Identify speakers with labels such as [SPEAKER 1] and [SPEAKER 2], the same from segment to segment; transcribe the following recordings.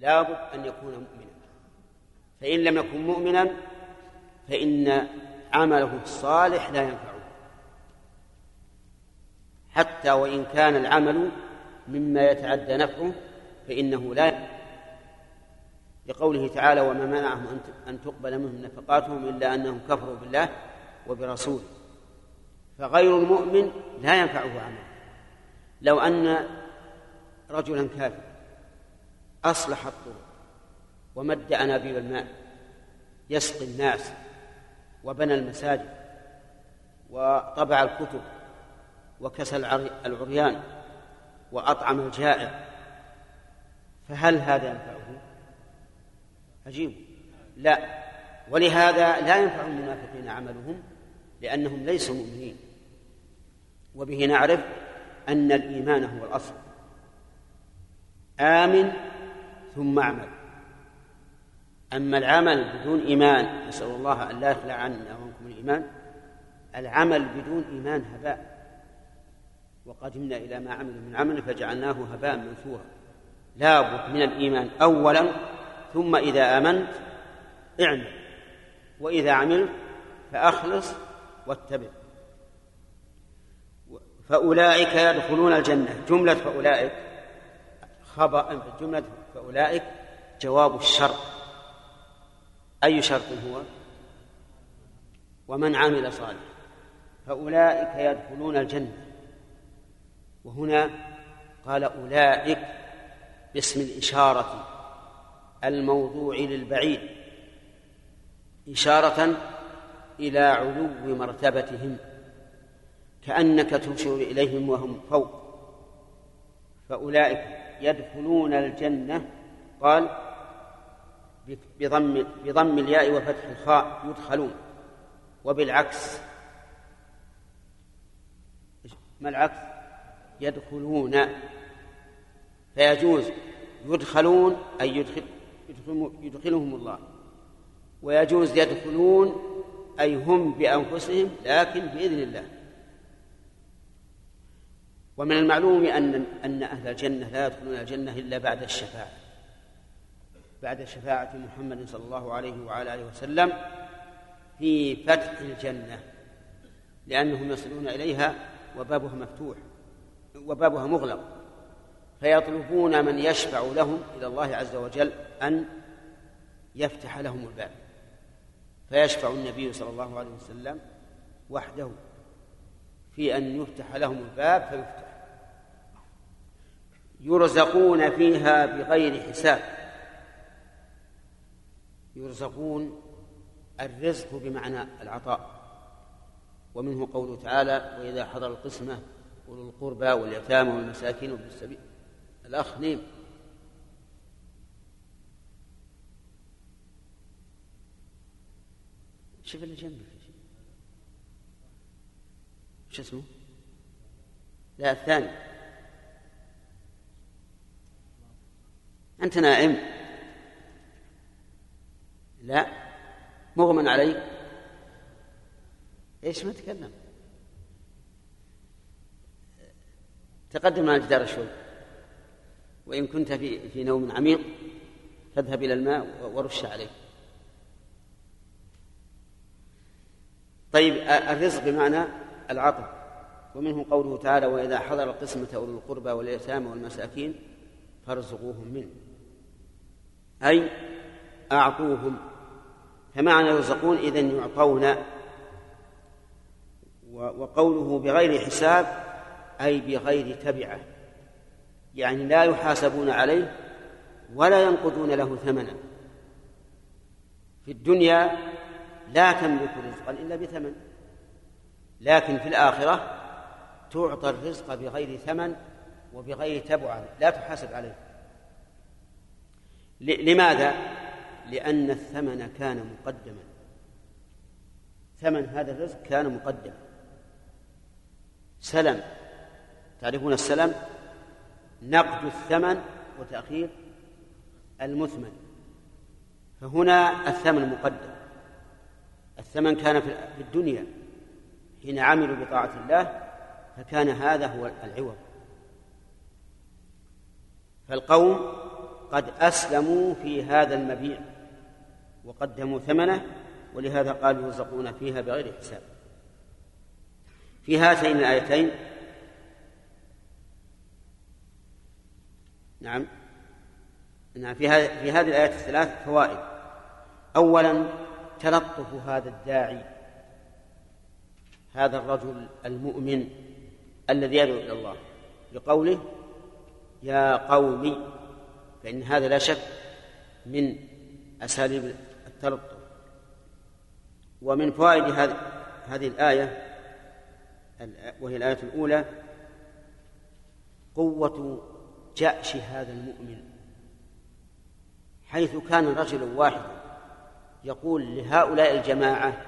[SPEAKER 1] لابد أن يكون مؤمنا. فإن لم يكن مؤمنا فإن عمله الصالح لا ينفعه. حتى وإن كان العمل مما يتعدى نفعه فإنه لا ينفعه. لقوله تعالى وما منعهم أن تقبل منهم نفقاتهم إلا أنهم كفروا بالله وبرسوله. فغير المؤمن لا ينفعه عمله. لو أن رجلا كافرا أصلح الطرق ومد أنابيب الماء يسقي الناس وبنى المساجد وطبع الكتب وكسى العريان وأطعم الجائع. فهل هذا ينفعه؟ عجيب. لا. ولهذا لا ينفع المنافقين عملهم لأنهم ليسوا مؤمنين. وبه نعرف أن الإيمان هو الأصل. آمن ثم اعمل. أما العمل بدون إيمان نسأل الله أن لا يخلع عنا وعنكم الإيمان. العمل بدون إيمان هباء. وقدمنا إلى ما عملوا من عمل فجعلناه هباء منثورا. لابد من الإيمان أولا ثم إذا آمنت اعمل. وإذا عملت فأخلص واتبع. فأولئك يدخلون الجنة. جملة فأولئك خبر جملة فأولئك جواب الشرط أي شرط هو؟ ومن عمل صالحا. فأولئك يدخلون الجنة. وهنا قال أولئك باسم الإشارة الموضوع للبعيد. إشارة إلى علو مرتبتهم. كأنك تشير إليهم وهم فوق. فأولئك يدخلون الجنة قال بضم بضم الياء وفتح الخاء يدخلون وبالعكس. ما العكس؟ يدخلون فيجوز يدخلون أي يدخل يدخلهم الله. ويجوز يدخلون أي هم بأنفسهم لكن بإذن الله. ومن المعلوم أن أن أهل الجنة لا يدخلون الجنة إلا بعد الشفاعة. بعد شفاعة محمد صلى الله عليه وعلى آله وسلم في فتح الجنة لأنهم يصلون إليها وبابها مفتوح وبابها مغلق فيطلبون من يشفع لهم إلى الله عز وجل أن يفتح لهم الباب. فيشفع النبي صلى الله عليه وسلم وحده في أن يفتح لهم الباب فيفتح. يرزقون فيها بغير حساب. يرزقون الرزق بمعنى العطاء. ومنه قوله تعالى وإذا حضر القسمة أولو القربى واليتامى والمساكين وابن السبيل. الأخ نيم. شوف اللي جنبك. شو اسمه؟ لا الثاني. أنت نائم. لا. مغمى عليك. إيش ما تكلم. تقدم على الجدار شوي وإن كنت في في نوم عميق فاذهب إلى الماء ورش عليه. طيب الرزق بمعنى العطف ومنه قوله تعالى وإذا حضر القسمة أولو القربى واليتامى والمساكين فارزقوهم منه. أي أعطوهم. فمعنى يرزقون إذن يعطون. وقوله بغير حساب أي بغير تبعة. يعني لا يحاسبون عليه ولا ينقضون له ثمنا. في الدنيا لا تملك رزقا إلا بثمن. لكن في الآخرة تعطى الرزق بغير ثمن وبغير تبعة. لا تحاسب عليه. لماذا؟ لأن الثمن كان مقدما. ثمن هذا الرزق كان مقدما. سلم. تعرفون السلم؟ نقد الثمن وتأخير المثمن. فهنا الثمن مقدم. الثمن كان في الدنيا. حين عملوا بطاعة الله فكان هذا هو العوض. فالقوم قد أسلموا في هذا المبيع وقدموا ثمنه ولهذا قال يرزقون فيها بغير حساب. في هاتين الآيتين نعم نعم في هذه في هذه الآيات الثلاث فوائد. أولا تلطف هذا الداعي هذا الرجل المؤمن الذي يدعو إلى الله بقوله يا قومي فإن هذا لا شك من أساليب التلطف. ومن فوائد هذه الآية وهي الآية الأولى قوة جأش هذا المؤمن. حيث كان رجلا واحدا يقول لهؤلاء الجماعة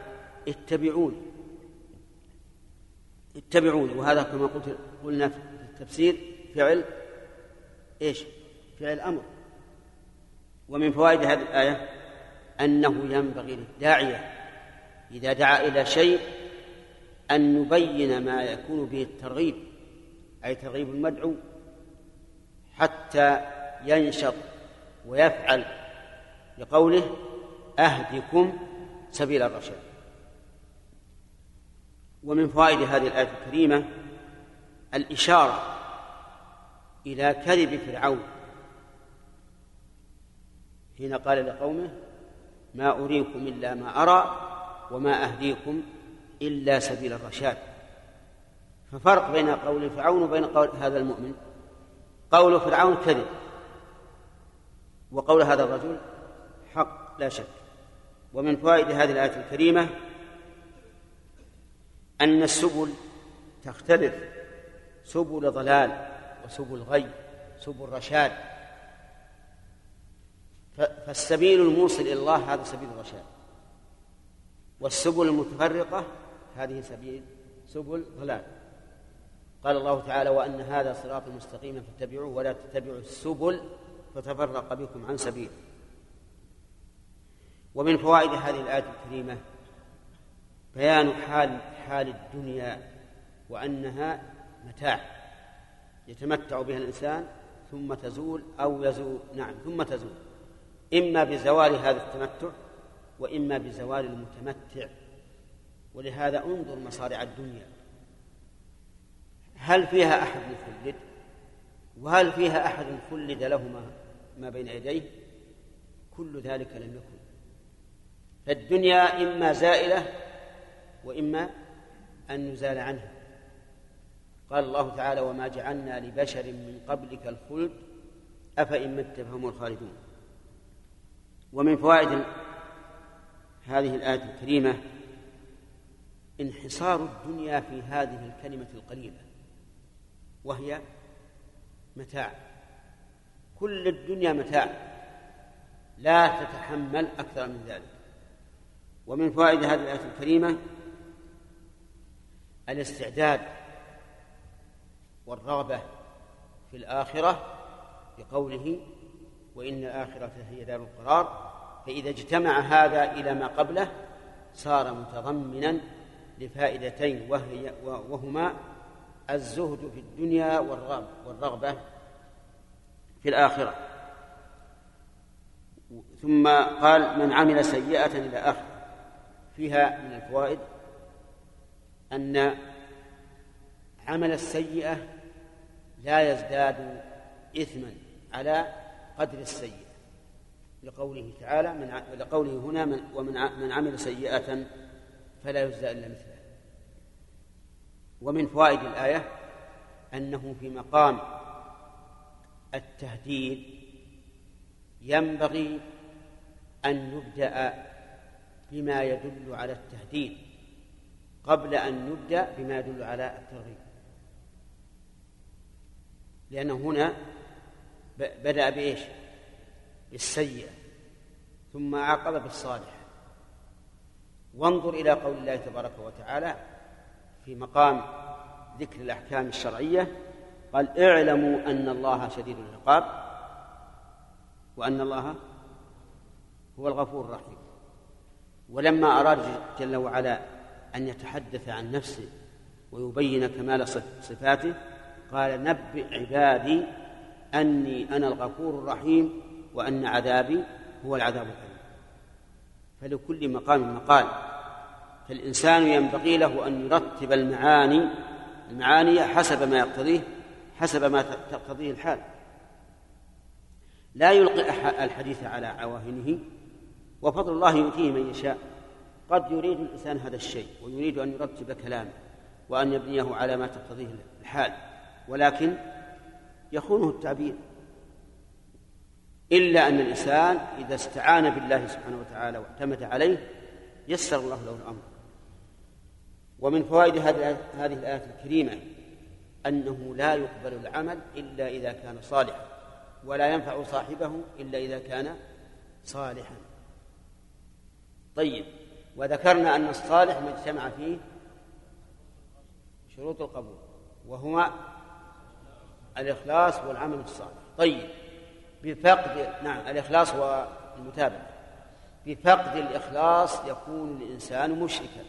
[SPEAKER 1] اتبعوني اتبعوني وهذا كما قلت قلنا في التفسير فعل إيش؟ فعل أمر ومن فوائد هذه الآية أنه ينبغي للداعية إذا دعا إلى شيء أن يبين ما يكون به الترغيب أي ترغيب المدعو حتى ينشط ويفعل لقوله أهدكم سبيل الرشاد. ومن فوائد هذه الآية الكريمة الإشارة إلى كذب فرعون. حين قال لقومه ما أريكم إلا ما أرى وما أهديكم إلا سبيل الرشاد. ففرق بين قول فرعون وبين قول هذا المؤمن. قول فرعون كذب وقول هذا الرجل حق لا شك. ومن فوائد هذه الآية الكريمة أن السبل تختلف سبل ضلال وسبل غي سبل رشاد. فالسبيل الموصل إلى الله هذا سبيل الرشاد. والسبل المتفرقة هذه سبيل سبل ضلال. قال الله تعالى وأن هذا صراط مستقيما فاتبعوه ولا تتبعوا السبل فتفرق بكم عن سبيله ومن فوائد هذه الآية الكريمة بيان حال حال الدنيا وأنها متاع يتمتع بها الإنسان ثم تزول أو يزول. نعم ثم تزول. إما بزوال هذا التمتع وإما بزوال المتمتع. ولهذا انظر مصارع الدنيا. هل فيها أحد خلد وهل فيها أحد خلد له ما, ما بين يديه؟ كل ذلك لم يكن. فالدنيا إما زائلة وإما أن يزال عنها. قال الله تعالى وما جعلنا لبشر من قبلك الخلد. أفإن مت فهم الخالدون. ومن فوائد هذه الآية الكريمة انحصار الدنيا في هذه الكلمة القليلة وهي متاع. كل الدنيا متاع لا تتحمل أكثر من ذلك. ومن فوائد هذه الآية الكريمة الاستعداد والرغبة في الآخرة بقوله وإن الآخرة هي دار القرار فإذا اجتمع هذا إلى ما قبله صار متضمنا لفائدتين وهي وهما الزهد في الدنيا والرغبة في الآخرة. ثم قال من عمل سيئة إلى آخر فيها من الفوائد أن عمل السيئة لا يزداد إثما على قدر السيئة. لقوله تعالى من لقوله هنا من ومن من عمل سيئة فلا يجزى إلا مثلها ومن فوائد الآية أنه في مقام التهديد ينبغي أن يبدأ بما يدل على التهديد قبل أن نبدأ بما يدل على الترغيب. لأنه هنا بدأ بإيش؟ بالسيئة. ثم عاقب بالصالح. وانظر إلى قول الله تبارك وتعالى في مقام ذكر الأحكام الشرعية قال اعلموا أن الله شديد العقاب وأن الله هو الغفور الرحيم. ولما أراد جل وعلا أن يتحدث عن نفسه ويبين كمال صفاته قال نبئ عبادي أني أنا الغفور الرحيم وأن عذابي هو العذاب الأليم. فلكل مقام مقال. فالإنسان ينبغي له أن يرتب المعاني المعاني حسب ما يقتضيه حسب ما تقتضيه الحال. لا يلقي الحديث على عواهنه وفضل الله يؤتيه من يشاء. قد يريد الإنسان هذا الشيء ويريد أن يرتب كلامه وأن يبنيه على ما تقتضيه الحال. ولكن يخونه التعبير. إلا أن الإنسان إذا استعان بالله سبحانه وتعالى واعتمد عليه يسر الله له الأمر. ومن فوائد هذه الآية الكريمة أنه لا يقبل العمل إلا إذا كان صالحا ولا ينفع صاحبه إلا إذا كان صالحا. طيب وذكرنا أن الصالح ما اجتمع فيه شروط القبول وهما الإخلاص والعمل الصالح. طيب بفقد نعم الإخلاص والمتابعة. بفقد الإخلاص يكون الإنسان مشركا.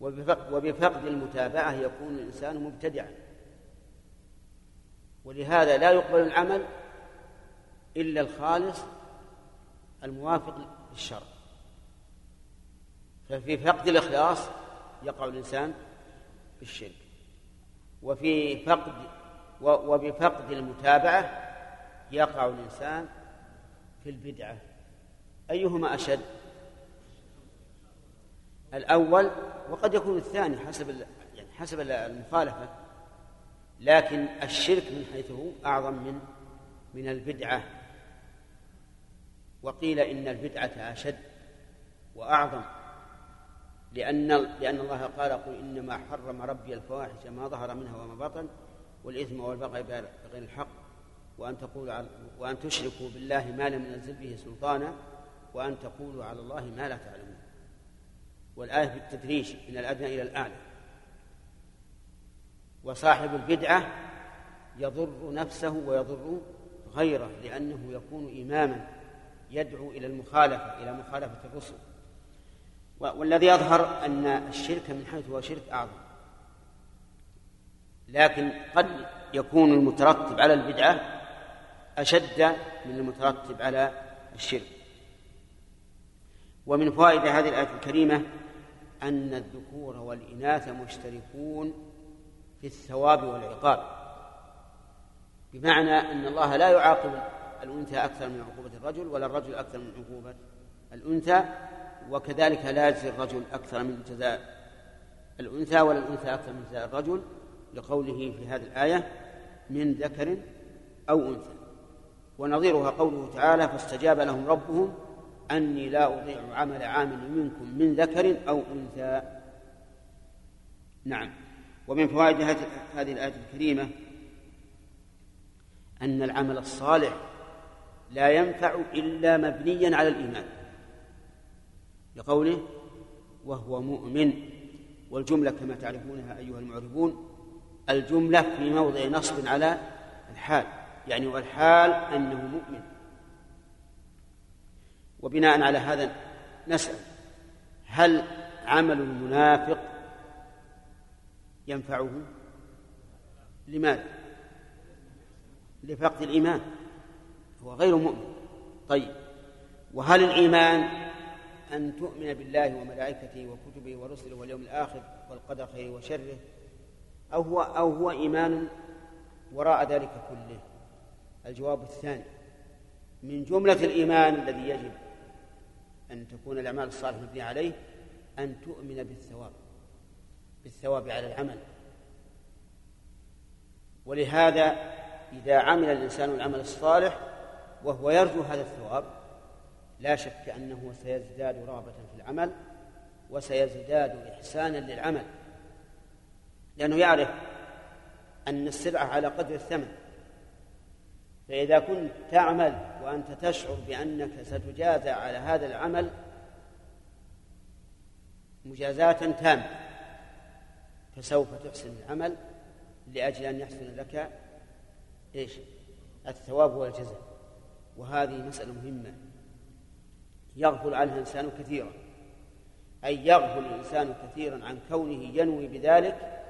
[SPEAKER 1] وبفقد المتابعة يكون الإنسان مبتدعا. ولهذا لا يقبل العمل إلا الخالص الموافق للشرع. ففي فقد الإخلاص يقع الإنسان في الشرك وفي فقد وبفقد المتابعة يقع الإنسان في البدعة. أيهما أشد؟ الأول وقد يكون الثاني حسب يعني حسب المخالفة. لكن الشرك من حيث هو أعظم من من البدعة. وقيل إن البدعة أشد وأعظم. لأن لأن الله قال قل إنما حرم ربي الفواحش ما ظهر منها وما بطن والإثم والبغي بغير الحق وأن تقولوا وأن تشركوا بالله ما لم ينزل به سلطانا وأن تقولوا على الله ما لا تعلمون. والآية بالتدريج من الأدنى إلى الأعلى. وصاحب البدعة يضر نفسه ويضر غيره لأنه يكون إماما يدعو إلى المخالفة إلى مخالفة الرسل. والذي يظهر أن الشرك من حيث هو شرك أعظم. لكن قد يكون المترتب على البدعة أشد من المترتب على الشرك. ومن فوائد هذه الآية الكريمة أن الذكور والإناث مشتركون في الثواب والعقاب. بمعنى أن الله لا يعاقب الأنثى أكثر من عقوبة الرجل ولا الرجل أكثر من عقوبة الأنثى وكذلك لا يجزي الرجل أكثر من جزاء الأنثى ولا الأنثى أكثر من جزاء الرجل لقوله في هذه الآية من ذكر أو أنثى. ونظيرها قوله تعالى فاستجاب لهم ربهم أني لا أضيع عمل عامل منكم من ذكر أو أنثى. نعم. ومن فوائد هذه الآية الكريمة أن العمل الصالح لا ينفع إلا مبنيا على الإيمان. لقوله وهو مؤمن والجملة كما تعرفونها أيها المعربون الجملة في موضع نصب على الحال يعني والحال أنه مؤمن. وبناء على هذا نسأل هل عمل المنافق ينفعه؟ لماذا؟ لفقد الإيمان هو غير مؤمن. طيب وهل الإيمان أن تؤمن بالله وملائكته وكتبه ورسله واليوم الآخر والقدر خيره وشره أو هو أو هو إيمان وراء ذلك كله. الجواب الثاني من جملة الإيمان الذي يجب أن تكون الأعمال الصالحة مبنية عليه أن تؤمن بالثواب بالثواب على العمل. ولهذا إذا عمل الإنسان العمل الصالح وهو يرجو هذا الثواب لا شك أنه سيزداد رغبة في العمل وسيزداد إحسانا للعمل لأنه يعرف أن السلعة على قدر الثمن. فإذا كنت تعمل وأنت تشعر بأنك ستجازى على هذا العمل مجازاة تامة فسوف تحسن العمل لأجل أن يحسن لك إيش؟ الثواب والجزاء. وهذه مسألة مهمة. يغفل عنها الإنسان كثيرا. أي يغفل الإنسان كثيرا عن كونه ينوي بذلك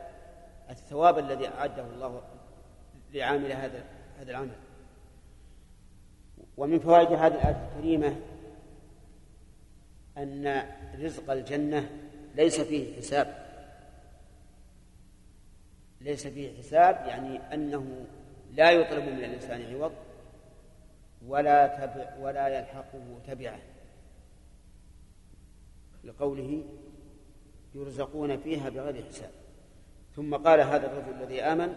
[SPEAKER 1] الثواب الذي أعده الله لعامل هذا هذا العمل. ومن فوائد هذه الآية الكريمة أن رزق الجنة ليس فيه حساب. ليس فيه حساب يعني أنه لا يطلب من الإنسان عوض ولا تبع ولا يلحقه تبعه. لقوله يرزقون فيها بغير حساب. ثم قال هذا الرجل الذي آمن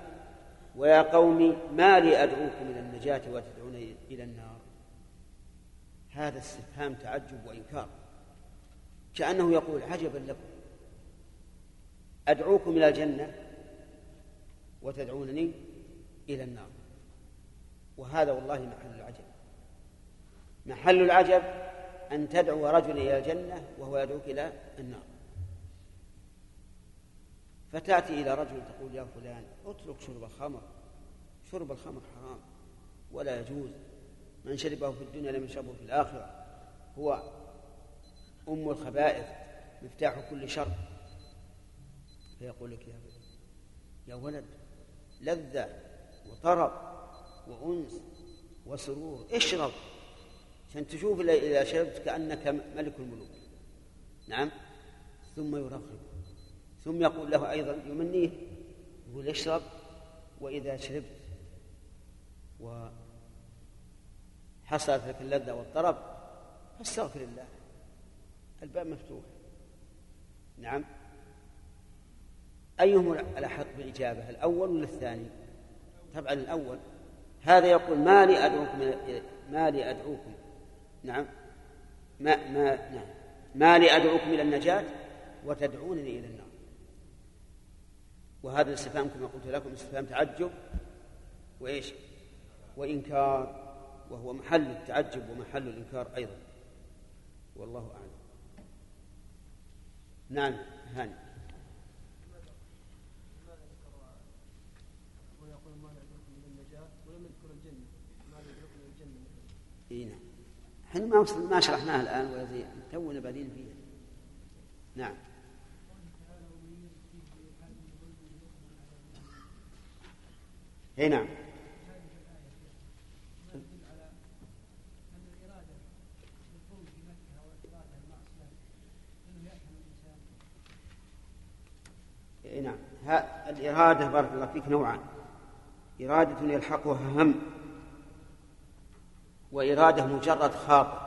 [SPEAKER 1] ويا قوم ما لي أدعوكم إلى النجاة وتدعون إلى النار؟ هذا استفهام تعجب وإنكار. كأنه يقول عجبا لكم أدعوكم إلى الجنة وتدعونني إلى النار. وهذا والله محل العجب. محل العجب أن تدعو رجلا إلى الجنة وهو يدعوك إلى النار. فتأتي إلى رجل تقول يا فلان اترك شرب الخمر. شرب الخمر حرام ولا يجوز. من شربه في الدنيا لم يشربه في الآخرة. هو أم الخبائث مفتاح كل شر. فيقول لك يا يا ولد لذة وطرب وأنس وسرور اشرب. عشان تشوف إذا شربت كأنك ملك الملوك. نعم؟ ثم يرغب. ثم يقول له أيضا يمنيه يقول اشرب وإذا شربت وحصلت لك اللذة والطرب فاستغفر الله. الباب مفتوح. نعم؟ أيهم الأحق بالإجابة الأول ولا الثاني؟ طبعا الأول. هذا يقول ما لي أدعوكم ما لي أدعوكم نعم. ما ما نعم. ما لي أدعوكم إلى النجاة وتدعونني إلى النار. وهذا الاستفهام كما قلت لكم استفهام تعجب. وإيش؟ وإنكار. وهو محل التعجب ومحل الإنكار أيضا. والله أعلم. نعم هاني. إي نعم. إحنا ما ما شرحناها الآن زي تونا بادين فيها. نعم. إي نعم. نعم. الإرادة بارك الله فيك نوعان إرادة يلحقها هم. وإرادة مجرد خاطر.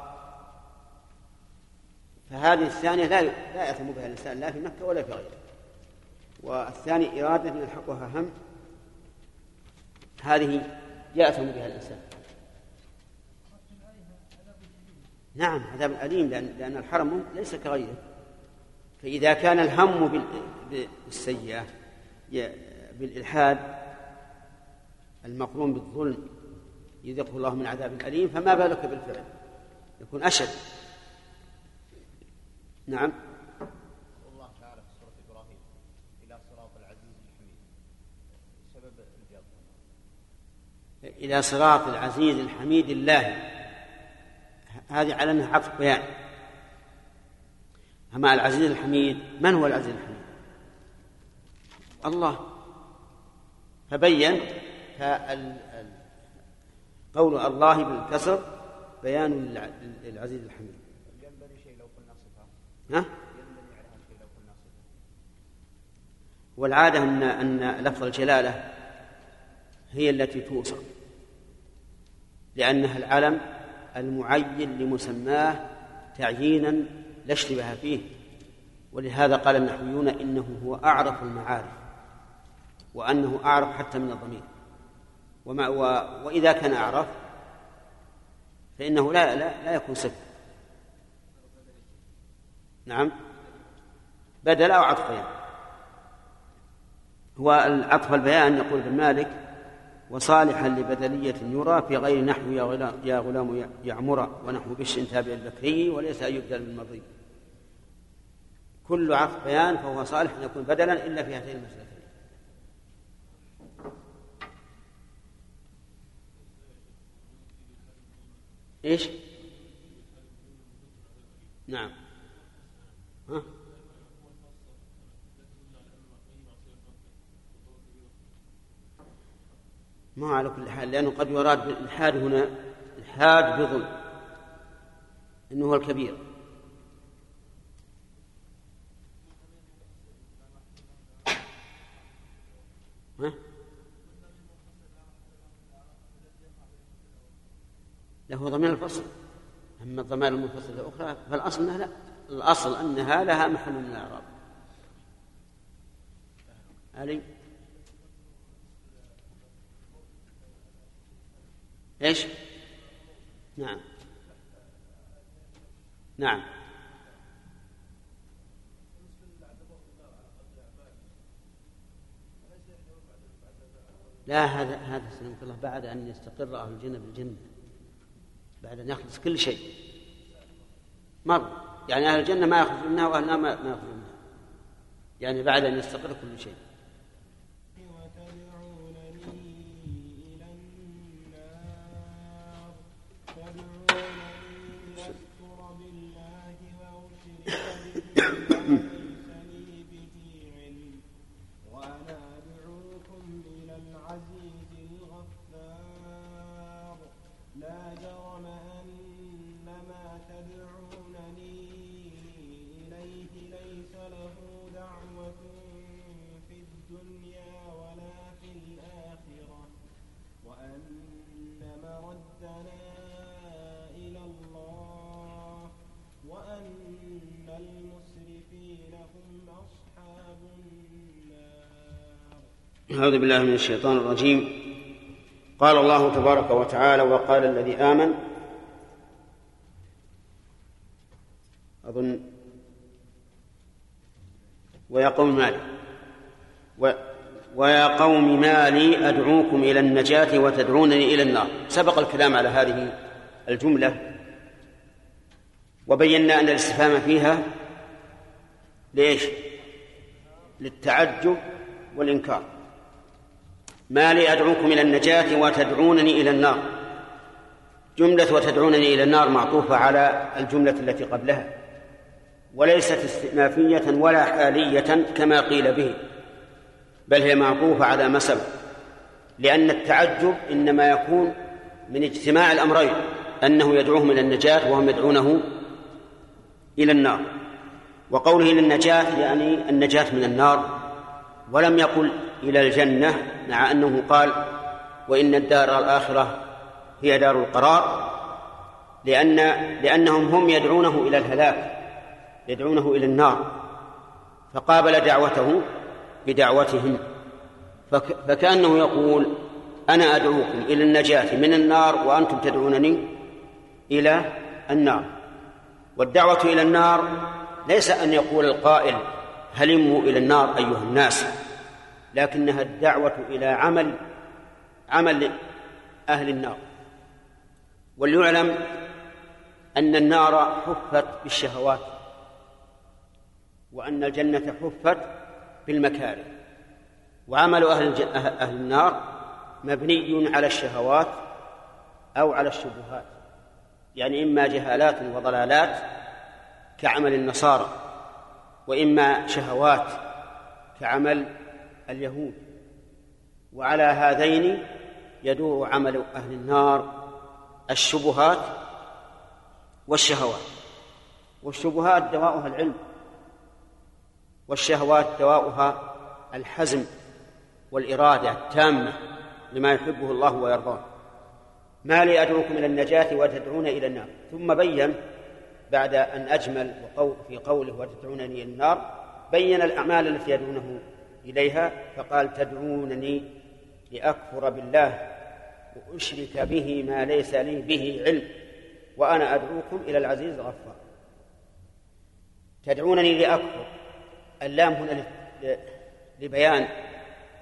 [SPEAKER 1] فهذه الثانية لا لا يأثم بها الإنسان لا في مكة ولا في غيرها والثاني إرادة يلحقها هم هذه يأثم بها الإنسان. نعم عذاب أليم لأن, لأن الحرم ليس كغيره. فإذا كان الهم بالسيئة بالإلحاد المقرون بالظلم يذقه الله من عذاب أليم فما بالك بالفعل؟ يكون أشد. نعم. الله تعالى في سورة إبراهيم إلى صراط العزيز الحميد. سبب إلى صراط العزيز الحميد الله. هذه على أنها عطف بيان. أما العزيز الحميد من هو العزيز الحميد؟ الله. فبين قول الله بالكسر بيان للعزيز الحميد. ينبغي شيء لو قلنا صفة. ها؟ شيء لو قلنا صفة. والعادة أن أن لفظ الجلالة هي التي توصف لأنها العلم المعين لمسماه تعيينا لا اشتباه فيه. ولهذا قال النحويون إنه هو أعرف المعارف وأنه أعرف حتى من الضمير. وما وإذا كان أعرف فإنه لا لا, لا يكون صفة نعم. بدل أو عطف بيان هو العطف البيان يقول ابن مالك وصالحا لبدلية يرى في غير نحو يا غلام يا غلام يعمر ونحو بش تابع البكري وليس أن يبدل بالمضي كل عطف بيان فهو صالح أن يكون بدلا إلا في هاتين المسألتين إيش؟ نعم ها؟ ما على كل حال لأنه قد يراد بالإلحاد هنا الإلحاد بظلم إنه هو الكبير ها؟ له ضمير الفصل أما الضمائر المنفصلة الأخرى فالأصل أنها لا. الأصل أنها لها محل من الإعراب. علي إيش؟ نعم. نعم. لا هذا هذا سلمك الله بعد أن يستقر أهل الجنة بالجنة. بعد أن يخلص كل شيء. مر يعني أهل الجنة ما يخرج منها وأهل النار ما يخرج منها. يعني بعد أن يستقر كل شيء. أعوذ بالله من الشيطان الرجيم. قال الله تبارك وتعالى وقال الذي آمن. أظن ويا قوم مالي. و ويا قوم مالي أدعوكم إلى النجاة وتدعونني إلى النار. سبق الكلام على هذه الجملة. وبينا أن الاستفهام فيها ليش؟ للتعجب والإنكار. ما لي أدعوكم إلى النجاة وتدعونني إلى النار. جملة وتدعونني إلى النار معطوفة على الجملة التي قبلها. وليست استئنافية ولا حالية كما قيل به بل هي معطوفة على ما سبق لأن التعجب إنما يكون من اجتماع الأمرين أنه يدعوهم إلى النجاة وهم يدعونه إلى النار. وقوله للنجاة يعني النجاة من النار ولم يقل إلى الجنة مع أنه قال وإن الدار الآخرة هي دار القرار لأن لأنهم هم يدعونه إلى الهلاك يدعونه إلى النار. فقابل دعوته بدعوتهم فكأنه يقول أنا أدعوكم إلى النجاة من النار وأنتم تدعونني إلى النار. والدعوة إلى النار ليس أن يقول القائل هلموا إلى النار أيها الناس. لكنها الدعوة إلى عمل عمل أهل النار. وليعلم أن النار حفت بالشهوات وأن الجنة حفت بالمكاره. وعمل أهل, أهل النار مبني على الشهوات أو على الشبهات يعني إما جهالات وضلالات كعمل النصارى وإما شهوات كعمل اليهود. وعلى هذين يدور عمل أهل النار الشبهات والشهوات. والشبهات دواؤها العلم والشهوات دواؤها الحزم والإرادة التامة لما يحبه الله ويرضاه. ما لي أدعوكم إلى النجاة وتدعون إلى النار. ثم بين بعد أن أجمل في قوله وتدعونني إلى النار بين الأعمال التي يدعونه إليها فقال تدعونني لأكفر بالله وأشرك به ما ليس لي به علم وأنا أدعوكم إلى العزيز الغفار. تدعونني لأكفر. اللام هنا لبيان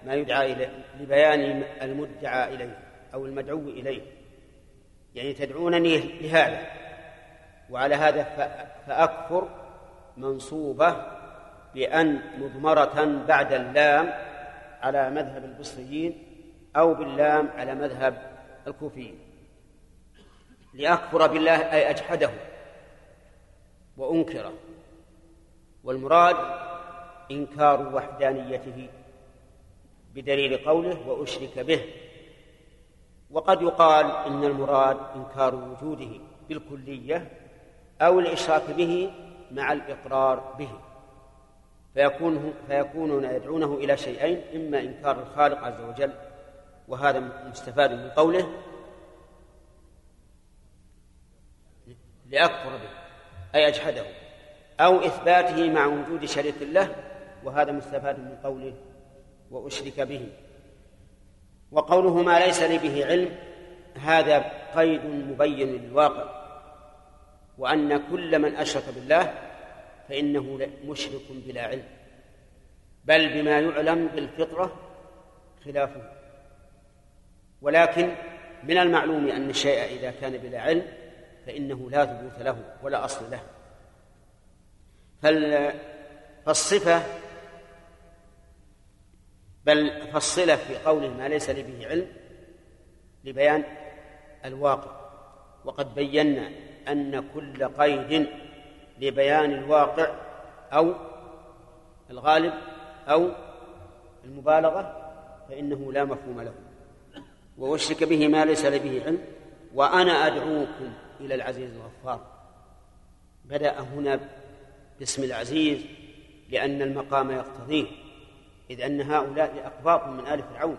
[SPEAKER 1] ما يدعى إليه لبيان المدعى إليه أو المدعو إليه. يعني تدعونني لهذا. وعلى هذا فأكفر منصوبة بأن مضمرة بعد اللام على مذهب البصريين أو باللام على مذهب الكوفيين. لأكفر بالله أي أجحده وأنكره. والمراد إنكار وحدانيته بدليل قوله وأشرك به. وقد يقال إن المراد إنكار وجوده بالكلية أو الإشراك به مع الإقرار به. فيكون فيكونون يدعونه إلى شيئين إما إنكار الخالق عز وجل وهذا مستفاد من قوله لأكفر به أي أجحده أو إثباته مع وجود شريك له وهذا مستفاد من قوله وأشرك به. وقوله ما ليس لي به علم هذا قيد مبين للواقع وأن كل من أشرك بالله فإنه مشرك بلا علم بل بما يعلم بالفطرة خلافه. ولكن من المعلوم أن الشيء إذا كان بلا علم فإنه لا ثبوت له ولا أصل له. فالصفة بل فالصلة في قوله ما ليس لي به علم لبيان الواقع. وقد بينا أن كل قيد لبيان الواقع أو الغالب أو المبالغة فإنه لا مفهوم له. وأشرك به ما ليس لي به علم وأنا أدعوكم إلى العزيز الغفار. بدأ هنا باسم العزيز لأن المقام يقتضيه إذ أن هؤلاء أقباط من آل فرعون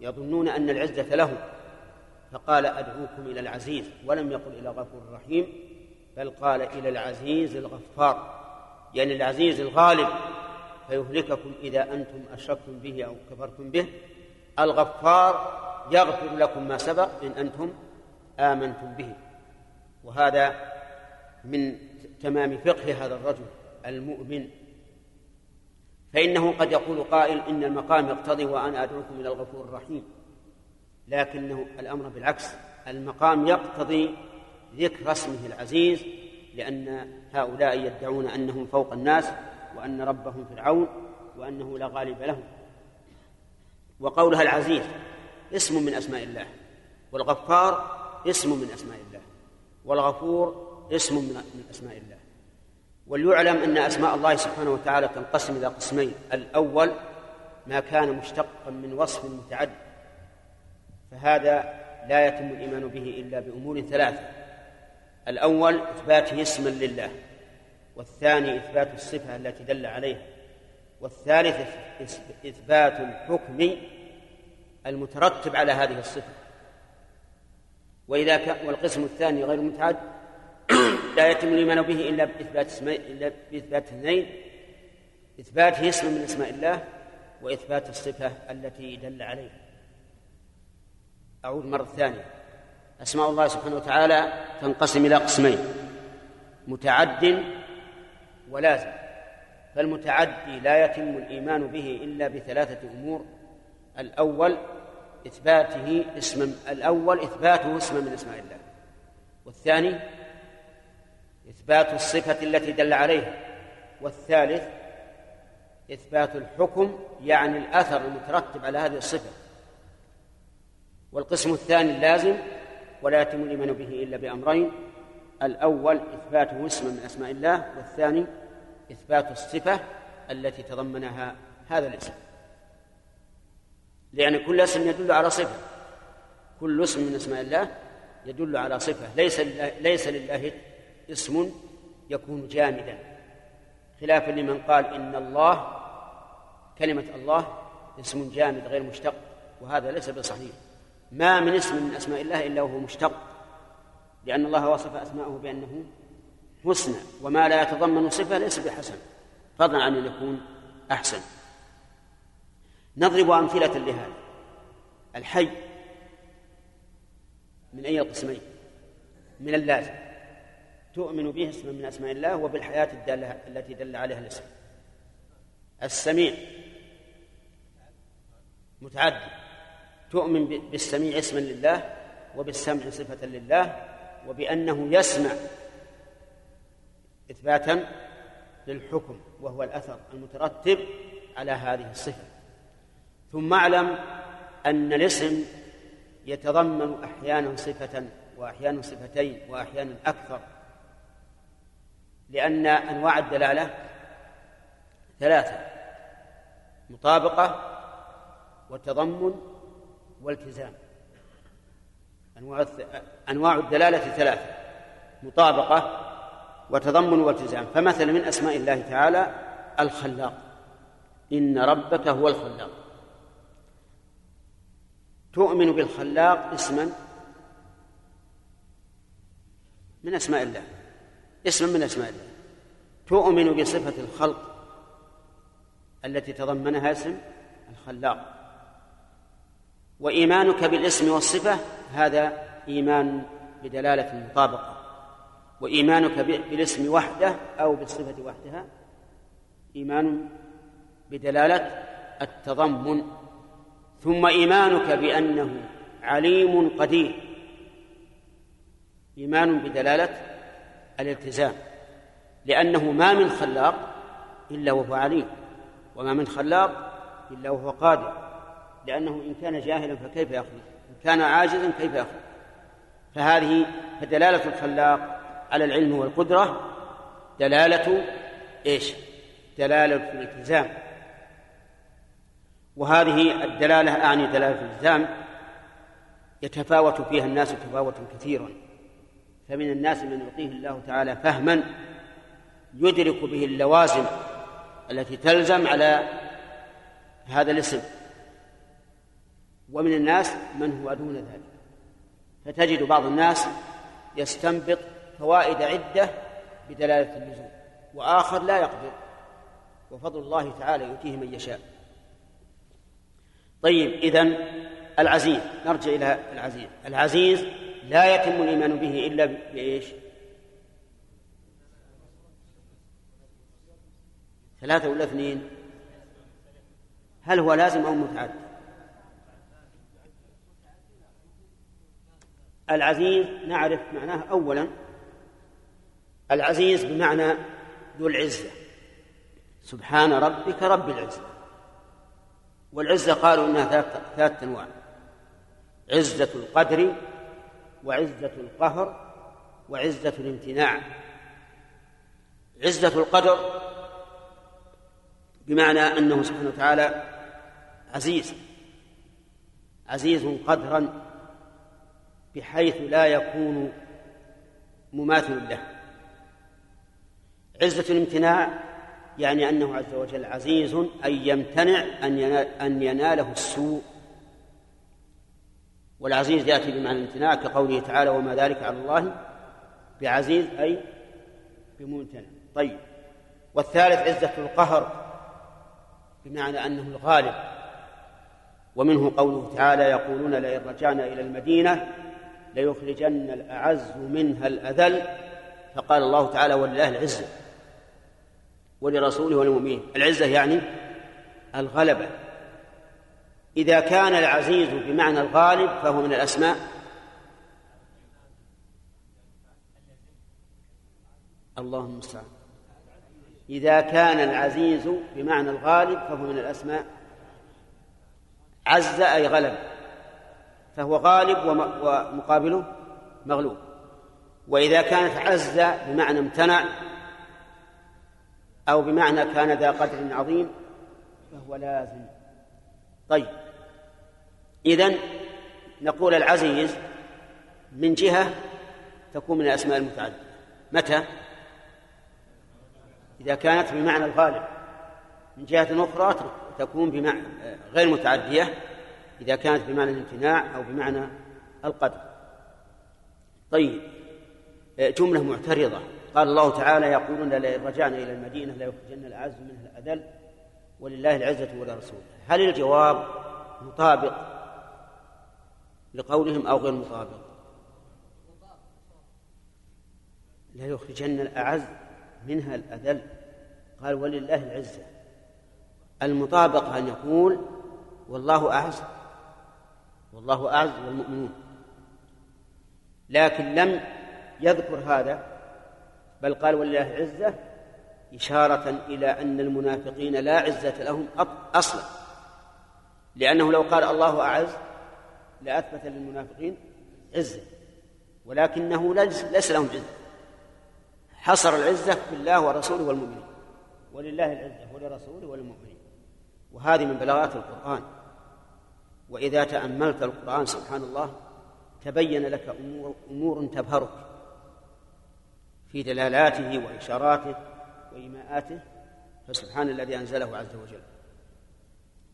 [SPEAKER 1] يظنون أن العزة لهم فقال أدعوكم إلى العزيز ولم يقل إلى غفور رحيم بل قال إلى العزيز الغفار يعني العزيز الغالب فيهلككم إذا أنتم أشركتم به أو كفرتم به. الغفار يغفر لكم ما سبق إن أنتم آمنتم به. وهذا من تمام فقه هذا الرجل المؤمن. فإنه قد يقول قائل إن المقام يقتضي وأنا أدعوكم إلى الغفور الرحيم. لكنه الأمر بالعكس المقام يقتضي ذكر اسمه العزيز لأن هؤلاء يدعون أنهم فوق الناس وأن ربهم فرعون وأنه لا غالب لهم. وقولها العزيز اسم من أسماء الله والغفار اسم من أسماء الله والغفور اسم من أسماء الله. وليعلم أن أسماء الله سبحانه وتعالى تنقسم إلى قسمين الأول ما كان مشتقا من وصف متعد فهذا لا يتم الإيمان به إلا بأمور ثلاثة. الأول إثباته اسما لله والثاني إثبات الصفة التي دل عليها والثالث إثبات الحكم المترتب على هذه الصفة. وإذا كان والقسم الثاني غير متعد لا يتم الإيمان به إلا بإثبات اسمي إلا بإثبات اثنين إثباته اسم من أسماء الله وإثبات الصفة التي دل عليها أعود مرة ثانية. أسماء الله سبحانه وتعالى تنقسم إلى قسمين. متعد ولازم. فالمتعدي لا يتم الإيمان به إلا بثلاثة أمور. الأول إثباته اسم الأول إثباته اسما من أسماء الله. والثاني إثبات الصفة التي دل عليها. والثالث إثبات الحكم يعني الأثر المترتب على هذه الصفة. والقسم الثاني اللازم ولا يتم الإيمان به إلا بأمرين. الأول إثباته اسما من أسماء الله والثاني إثبات الصفة التي تضمنها هذا الاسم. لأن كل اسم يدل على صفة. كل اسم من أسماء الله يدل على صفة. ليس لله, ليس لله اسم يكون جامدا. خلافا لمن قال إن الله كلمة الله اسم جامد غير مشتق وهذا ليس بصحيح. ما من اسم من أسماء الله إلا وهو مشتق لأن الله وصف أسماءه بأنه حسنى وما لا يتضمن صفة ليس بحسن فضلا عن أن يكون أحسن. نضرب أمثلة لهذا. الحي من أي القسمين من اللازم تؤمن به اسم من أسماء الله وبالحياة الدالة التي دل عليها الاسم. السميع. متعدد. تؤمن بالسميع اسما لله وبالسمع صفة لله وبأنه يسمع إثباتا للحكم وهو الأثر المترتب على هذه الصفة. ثم اعلم أن الاسم يتضمن أحيانا صفة وأحيانا صفتين وأحيانا أكثر لأن أنواع الدلالة ثلاثة مطابقة وتضمن والتزام. أنواع أنواع الدلالة ثلاثة مطابقة وتضمن والتزام. فمثلا من أسماء الله تعالى الخلاق. إن ربك هو الخلاق. تؤمن بالخلاق اسما من أسماء الله. اسم من أسماء الله. تؤمن بصفة الخلق التي تضمنها اسم الخلاق. وإيمانك بالاسم والصفة هذا إيمان بدلالة المطابقة وإيمانك بالاسم وحده أو بالصفة وحدها إيمان بدلالة التضمن. ثم إيمانك بأنه عليم قدير إيمان بدلالة الالتزام. لأنه ما من خلاق إلا وهو عليم وما من خلاق إلا وهو قادر. لأنه إن كان جاهلا فكيف يخلق إن كان عاجزا كيف يخلق فهذه فدلالة الخلاق على العلم والقدرة. دلالة إيش؟ دلالة الالتزام. وهذه الدلالة أعني دلالة الالتزام. يتفاوت فيها الناس تفاوتا كثيرا. فمن الناس من يعطيه الله تعالى فهما يدرك به اللوازم التي تلزم على هذا الاسم. ومن الناس من هو دون ذلك. فتجد بعض الناس يستنبط فوائد عدة بدلالة اللزوم وآخر لا يقدر وفضل الله تعالى يؤتيه من يشاء. طيب إذن العزيز نرجع إلى العزيز. العزيز لا يتم الإيمان به إلا بإيش؟ ثلاثة ولا اثنين؟ هل هو لازم أو متعدد؟ العزيز نعرف معناه أولا. العزيز بمعنى ذو العزة. سبحان ربك رب العزة. والعزة قالوا إنها ثلاثة أنواع. عزة القدر وعزة القهر وعزة الامتناع. عزة القدر بمعنى أنه سبحانه وتعالى عزيز عزيز قدرا بحيث لا يكون مماثل له. عزة الامتناع يعني أنه عز وجل عزيز أن يمتنع أن أن يناله السوء. والعزيز يأتي بمعنى الامتناع كقوله تعالى وما ذلك على الله بعزيز أي بممتنع. طيب. والثالث عزة القهر بمعنى أنه الغالب. ومنه قوله تعالى يقولون لئن رجعنا إلى المدينة ليخرجن الأعز منها الأذل. فقال الله تعالى ولله العزة ولرسوله وللمؤمنين. العزة يعني الغلبة. إذا كان العزيز بمعنى الغالب فهو من الأسماء اللهم المستعان. إذا كان العزيز بمعنى الغالب فهو من الأسماء عز أي غلب. فهو غالب ومقابله مغلوب. وإذا كانت عز بمعنى امتنع أو بمعنى كان ذا قدر عظيم فهو لازم. طيب. إذن نقول العزيز من جهة تكون من الأسماء المتعددة. متى؟ إذا كانت بمعنى الغالب. من جهة أخرى تكون بمعنى غير متعدية إذا كانت بمعنى الامتناع أو بمعنى القدر. طيب جملة معترضة. قال الله تعالى يقولون لئن رجعنا إلى المدينة ليخرجن الأعز منها الأذل ولله العزة ولرسوله هل الجواب مطابق لقولهم أو غير مطابق؟ لا يخرجن الأعز منها الأذل. قال ولله العزة. المطابق أن يقول والله أعز. والله أعز والمؤمنون لكن لم يذكر هذا بل قال ولله عزة إشارة إلى أن المنافقين لا عزة لهم أصلا. لأنه لو قال الله أعز لأثبت للمنافقين عزة ولكنه ليس لهم عزة. حصر العزة بالله ورسوله والمؤمنين. ولله العزة ولرسوله وللمؤمنين وهذه من بلاغات القرآن. وإذا تأملت القرآن سبحان الله تبين لك أمور, أمور تبهرك في دلالاته وإشاراته وإيماءاته فسبحان الذي أنزله عز وجل.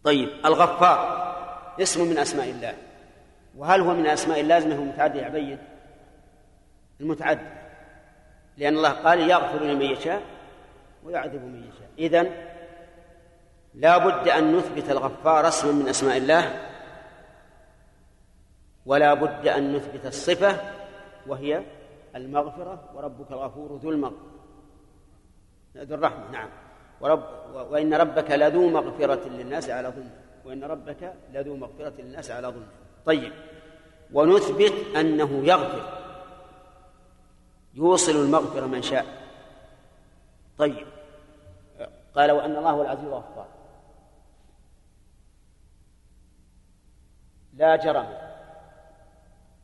[SPEAKER 1] طيب الغفار اسم من أسماء الله. وهل هو من أسماء متعدي يا عبيد. المتعدي. لأن الله قال يغفر لمن يشاء ويعذب من يشاء. إذن لا بد أن نثبت الغفار اسما من أسماء الله ولا بد أن نثبت الصفة وهي المغفرة وربك الغفور ذو المغفرة. ذو الرحمة نعم. ورب وإن ربك لذو مغفرة للناس على ظلم. وإن ربك لذو مغفرة للناس على ظلم. طيب. ونثبت أنه يغفر. يوصل المغفرة من شاء. طيب. قال وأن الله هو العزيز الغفار. لا جرم.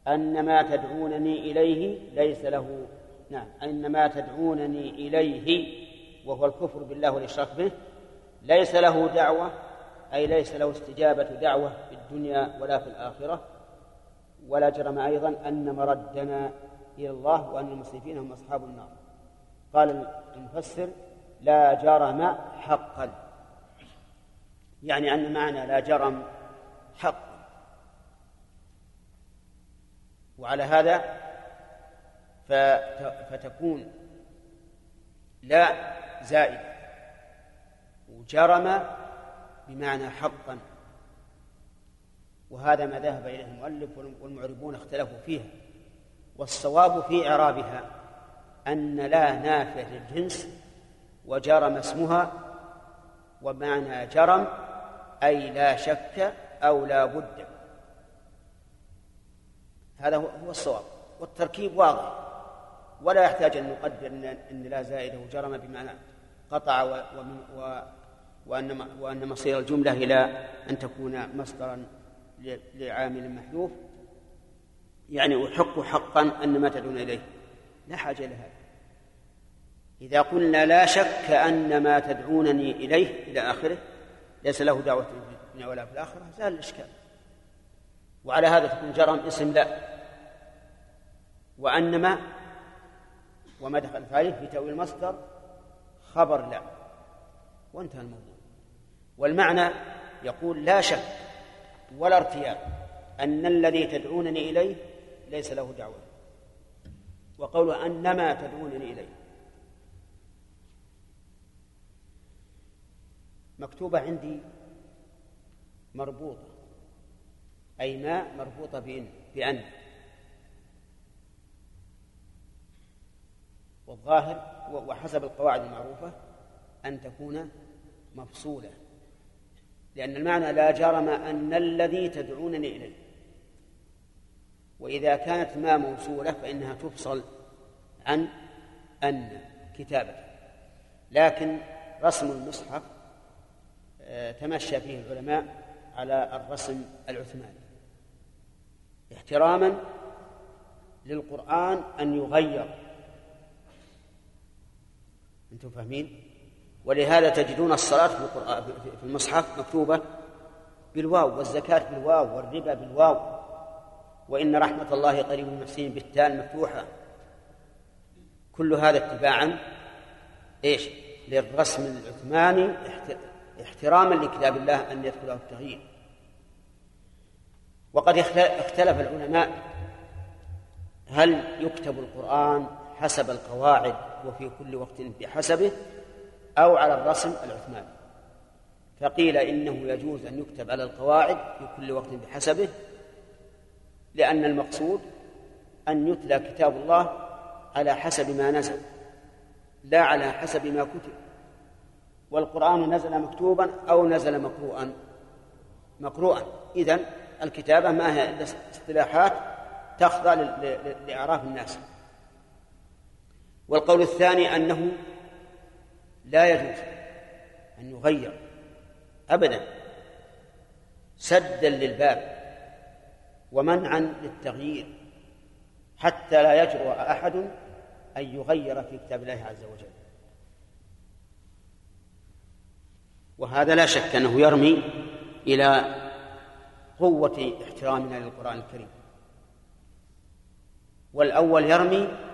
[SPEAKER 1] أن ما تدعونني إليه ليس له نعم أن ما تدعونني إليه وهو الكفر بالله والإشراك به ليس له دعوة أي ليس له استجابة دعوة في الدنيا ولا في الآخرة. ولا جرم أيضا أن مردنا إلى الله وأن المسرفين هم أصحاب النار. قال المفسر لا جرم حقا. يعني أن معنى لا جرم حق وعلى هذا فتكون لا زائدة وجرم بمعنى حقا. وهذا ما ذهب إليه المؤلف والمعربون اختلفوا فيها. والصواب في إعرابها أن لا نافية للجنس وجرم اسمها ومعنى جرم أي لا شك أو لا بد. هذا هو الصواب. والتركيب واضح. ولا يحتاج أن نقدر أن لا زائده جرم بمعنى قطع ومن و وأن وأن مصير الجملة إلى أن تكون مصدرا لعامل محذوف. يعني أحق حقا أن ما تدعون إليه. لا حاجة إلى هذا. إذا قلنا لا شك أن ما تدعونني إليه إلى آخره ليس له دعوة في الدنيا ولا في الآخرة زال الإشكال. وعلى هذا تكون جرم اسم لا. وأنما وما دخل عليه في تأويل المصدر خبر لا. وانتهى الموضوع. والمعنى يقول لا شك ولا ارتياب أن الذي تدعونني إليه ليس له دعوة. وقوله أنما تدعونني إليه. مكتوبة عندي مربوطة. أي ما مربوطة بإن بأن. والظاهر وحسب القواعد المعروفة أن تكون مفصولة. لأن المعنى لا جرم أن الذي تدعونني إليه. وإذا كانت ما موصولة فإنها تفصل عن أن كتابة لكن رسم المصحف آه، تمشى فيه العلماء على الرسم العثماني. احتراما للقرآن أن يغير أنتم فاهمين؟ ولهذا تجدون الصلاة في القرآن في المصحف مكتوبة بالواو والزكاة بالواو والربا بالواو وإن رحمة الله قريب المحسنين بالتال مفتوحة كل هذا اتباعا إيش؟ للرسم العثماني احتراما لكتاب الله أن يدخله التغيير وقد اختلف العلماء هل يكتب القرآن حسب القواعد وفي كل وقت بحسبه أو على الرسم العثماني فقيل إنه يجوز أن يكتب على القواعد في كل وقت بحسبه لأن المقصود أن يتلى كتاب الله على حسب ما نزل لا على حسب ما كتب. والقرآن نزل مكتوبا أو نزل مقروءا. مقروءا. إذن الكتابة ما هي اصطلاحات تخضع لإعراف الناس. والقول الثاني أنه لا يجوز أن يغير أبدا سدا للباب ومنعا للتغيير حتى لا يجرؤ أحد أن يغير في كتاب الله عز وجل. وهذا لا شك أنه يرمي إلى قوة احترامنا للقرآن الكريم. والأول يرمي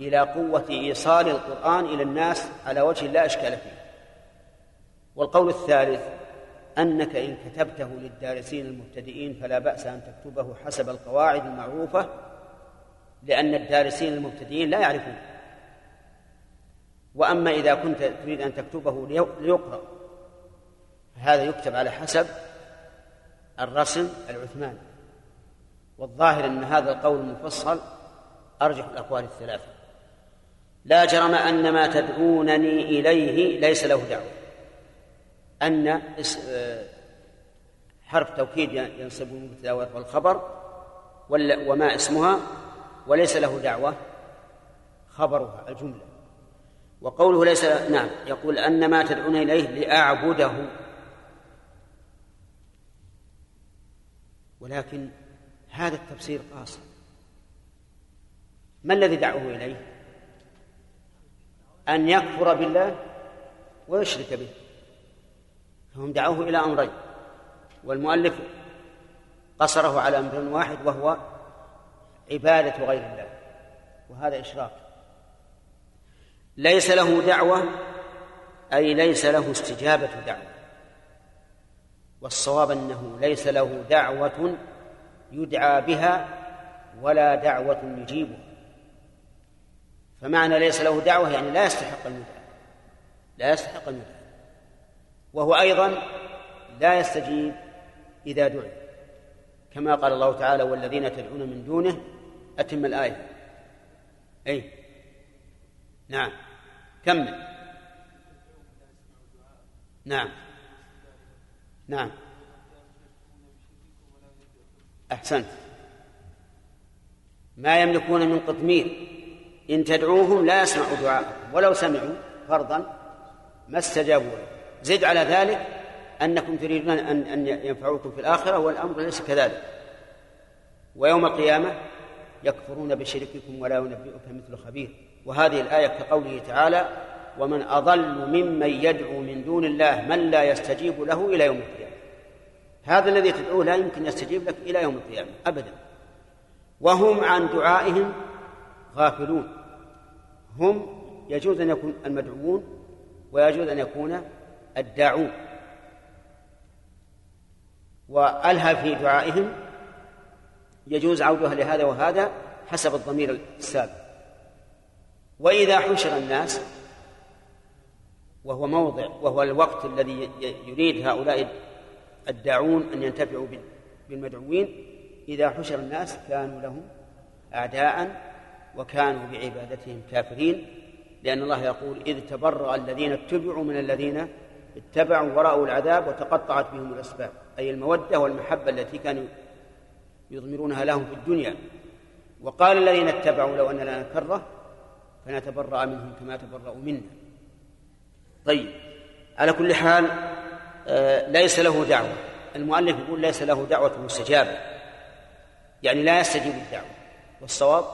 [SPEAKER 1] إلى قوة إيصال القرآن إلى الناس على وجه لا إشكال فيه. والقول الثالث أنك إن كتبته للدارسين المبتدئين فلا بأس أن تكتبه حسب القواعد المعروفة لأن الدارسين المبتدئين لا يعرفون. وأما إذا كنت تريد أن تكتبه ليقرأ فهذا يكتب على حسب الرسم العثماني. والظاهر أن هذا القول المفصل أرجح الأقوال الثلاثة. لا جرم أن ما تدعونني إليه ليس له دعوة. أن حرف توكيد ينصب المبتدا والخبر وما اسمها وليس له دعوة خبرها الجملة. وقوله ليس نعم يقول أن ما تدعون إليه لأعبده. ولكن هذا التفسير قاصر. ما الذي دعوه إليه؟ أن يكفر بالله ويشرك به. فهم دعوه إلى أمرين. والمؤلف قصره على أمر واحد وهو عبادة غير الله. وهذا إشراك. ليس له دعوة أي ليس له استجابة دعوة. والصواب أنه ليس له دعوة يدعى بها ولا دعوة يجيبها. فمعنى ليس له دعوة يعني لا يستحق أن يدعى لا يستحق أن يدعى وهو أيضا لا يستجيب إذا دعي. كما قال الله تعالى والذين تدعون من دونه أتم الآية. أي؟ نعم. كمل. نعم. نعم. أحسنت. ما يملكون من قطمير. إن تدعوهم لا يسمعوا دعاءكم ولو سمعوا فرضا ما استجابوا زد على ذلك أنكم تريدون أن أن ينفعوكم في الآخرة والأمر ليس كذلك. ويوم القيامة يكفرون بشرككم ولا ينبئك مثل خبير. وهذه الآية كقوله تعالى ومن أضل ممن يدعو من دون الله من لا يستجيب له إلى يوم القيامة. هذا الذي تدعوه لا يمكن يستجيب لك إلى يوم القيامة أبدا. وهم عن دعائهم غافلون. هم يجوز أن يكون المدعوون ويجوز أن يكون الداعون. وألهى في دعائهم يجوز عودها لهذا وهذا حسب الضمير السابق. وإذا حشر الناس وهو موضع وهو الوقت الذي يريد هؤلاء الداعون أن ينتفعوا بالمدعوين إذا حشر الناس كانوا لهم أعداء وكانوا بعبادتهم كافرين لأن الله يقول إذ تبرأ الذين اتبعوا من الذين اتبعوا ورأوا العذاب وتقطعت بهم الأسباب أي المودة والمحبة التي كانوا يضمرونها لهم في الدنيا. وقال الذين اتبعوا لو أن لنا كرة فنتبرأ منهم كما تبرأوا منا. طيب على كل حال آه ليس له دعوة. المؤلف يقول ليس له دعوة مستجابة يعني لا يستجيب الدعوة. والصواب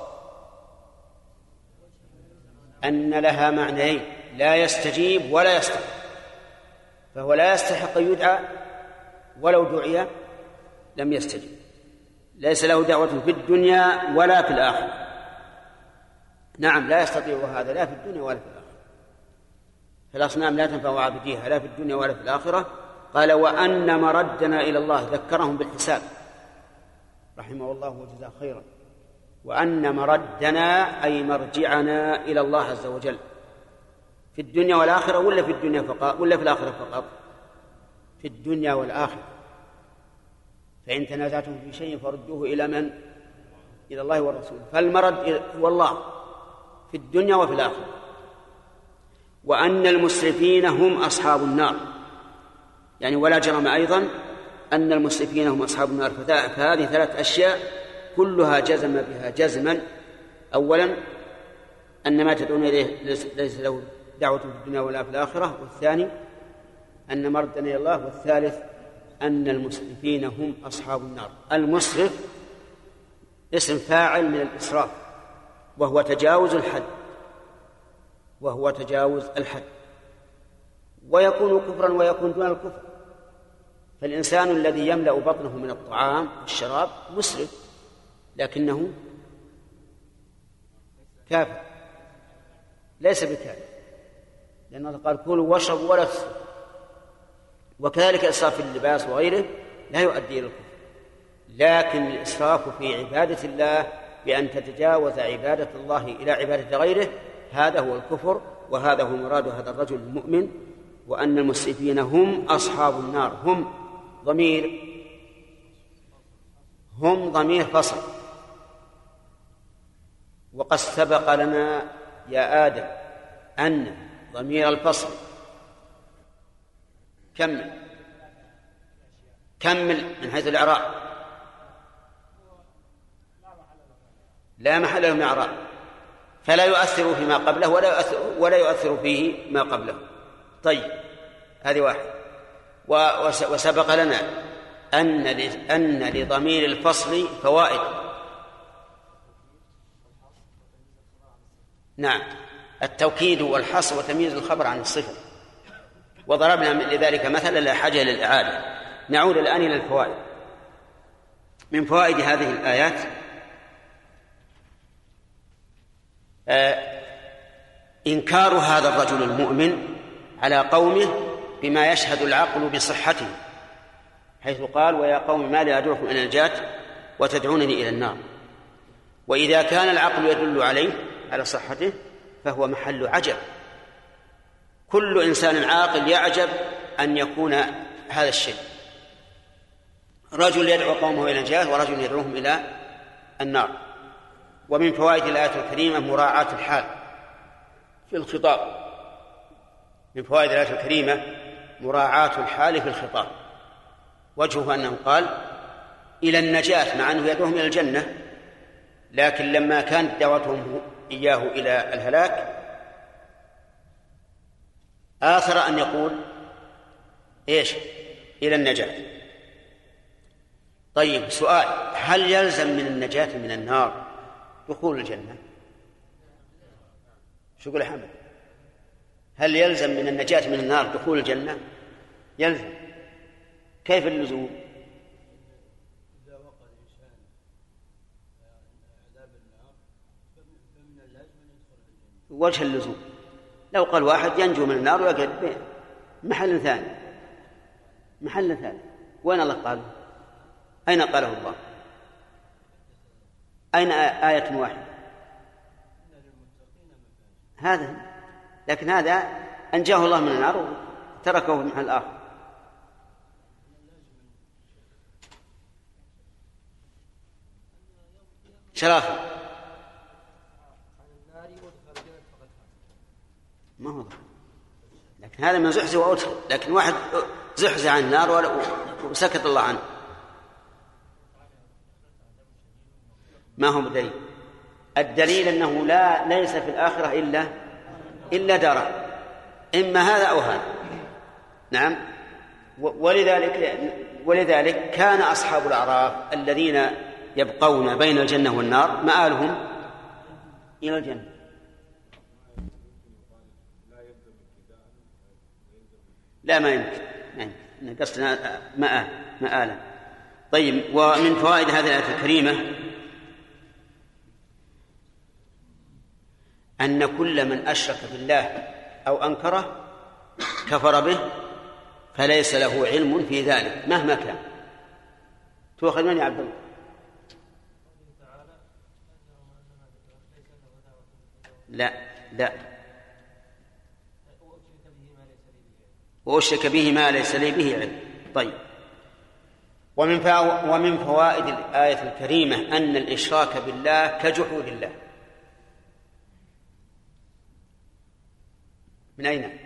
[SPEAKER 1] أن لها معنيين لا يستجيب ولا يستحق فهو لا يستحق أن يدعى ولو دعي لم يستجب. ليس له دعوة في الدنيا ولا في الآخرة. نعم لا يستطيع هذا لا في الدنيا ولا في الآخرة. فالأصنام لا تنفع عابديها لا في الدنيا ولا في الآخرة. قال وأن مردنا إلى الله ذكرهم بالحساب. رحمه الله وجزاه خيرا. وأن مردنا أي مرجعنا إلى الله عز وجل. في الدنيا والآخرة ولا في الدنيا فقط؟ ولا في الآخرة فقط؟ في الدنيا والآخرة. فإن تنازعتم في شيء فردوه إلى من؟ إلى الله والرسول. فالمرد هو الله في الدنيا وفي الآخرة. وأن المسرفين هم أصحاب النار. يعني ولا جرم أيضا أن المسرفين هم أصحاب النار. فهذه ثلاث أشياء كلها جزم بها جزما. أولا أن ما تدعون إليه ليس له دعوة في الدنيا ولا في الآخرة. والثاني أن مردنا إلى الله. والثالث أن المسرفين هم أصحاب النار. المسرف اسم فاعل من الإسراف وهو تجاوز الحد. وهو تجاوز الحد. ويكون كفرا ويكون دون الكفر. فالإنسان الذي يملأ بطنه من الطعام والشراب مسرف. لكنه كافر. ليس بكافر. لأن الله قال كلوا واشربوا ولا تسرفوا وكذلك الإسراف في اللباس وغيره لا يؤدي إلى الكفر. لكن الإسراف في عبادة الله بأن تتجاوز عبادة الله إلى عبادة غيره هذا هو الكفر وهذا هو مراد هذا الرجل المؤمن وأن المسرفين هم أصحاب النار هم ضمير هم ضمير فصل. وقد سبق لنا يا آدم أن ضمير الفصل كمل. كمل من حيث الإعراب. لا محل له من إعراب. فلا يؤثر فيما قبله ولا يؤثر ولا يؤثر فيه ما قبله. طيب هذه واحد. وسبق لنا أن أن لضمير الفصل فوائد. نعم. التوكيد والحصر وتمييز الخبر عن الصفة. وضربنا لذلك مثلا لا حاجة إلى الإعادة نعود الآن إلى الفوائد. من فوائد هذه الآيات آه إنكار هذا الرجل المؤمن على قومه بما يشهد العقل بصحته حيث قال ويا قوم ما لي أدعوكم إلى النجاة وتدعونني إلى النار. وإذا كان العقل يدل عليه على صحته فهو محل عجب. كل إنسان عاقل يعجب أن يكون هذا الشيء. رجل يدعو قومه إلى النجاة ورجل يدعوهم إلى النار. ومن فوائد الآية الكريمة مراعاة الحال في الخطاب. من فوائد الآية الكريمة مراعاة الحال في الخطاب. وجهه أنه قال إلى النجاة مع أنه يدعوهم إلى الجنة لكن لما كانت دعوتهم إياه إلى الهلاك. آثر أن يقول إيش؟ إلى النجاة. طيب سؤال هل يلزم من النجاة من النار دخول الجنة؟ شو يقول حمد؟ هل يلزم من النجاة من النار دخول الجنة؟ يلزم. كيف اللزوم إذا وقع الإنسان عذاب النار فمن اللازم أن يدخل الجنة وجه اللزوم. لو قال واحد ينجو من النار ويقعد محل ثاني. محل ثاني. وين الله قال أين قاله الله؟ أين آية واحدة هذا. لكن هذا أنجاه الله من النار وتركه في محل آخر. شرافة. ما هو لكن هذا من زحزح وأدخل لكن واحد زحزح عن النار وسكت الله عنه. ما هو بدليل الدليل أنه لا ليس في الآخرة إلا إلا داران إما هذا أو هذا. نعم. ولذلك ولذلك كان أصحاب الأعراف الذين يبقون بين الجنة والنار مآلهم إلى الجنة. لا ما يمكن. يمكن قصدنا مآل مآلا طيب ومن فوائد هذه الآية الكريمة أن كل من أشرك بالله أو أنكره كفر به فليس له علم في ذلك مهما كان. تؤخذ من يا عبد الله. لا لا. وأشرك به ما ليس لي به علم. طيب. ومن ومن فوائد الآية الكريمة أن الإشراك بالله كجحود الله. من أين؟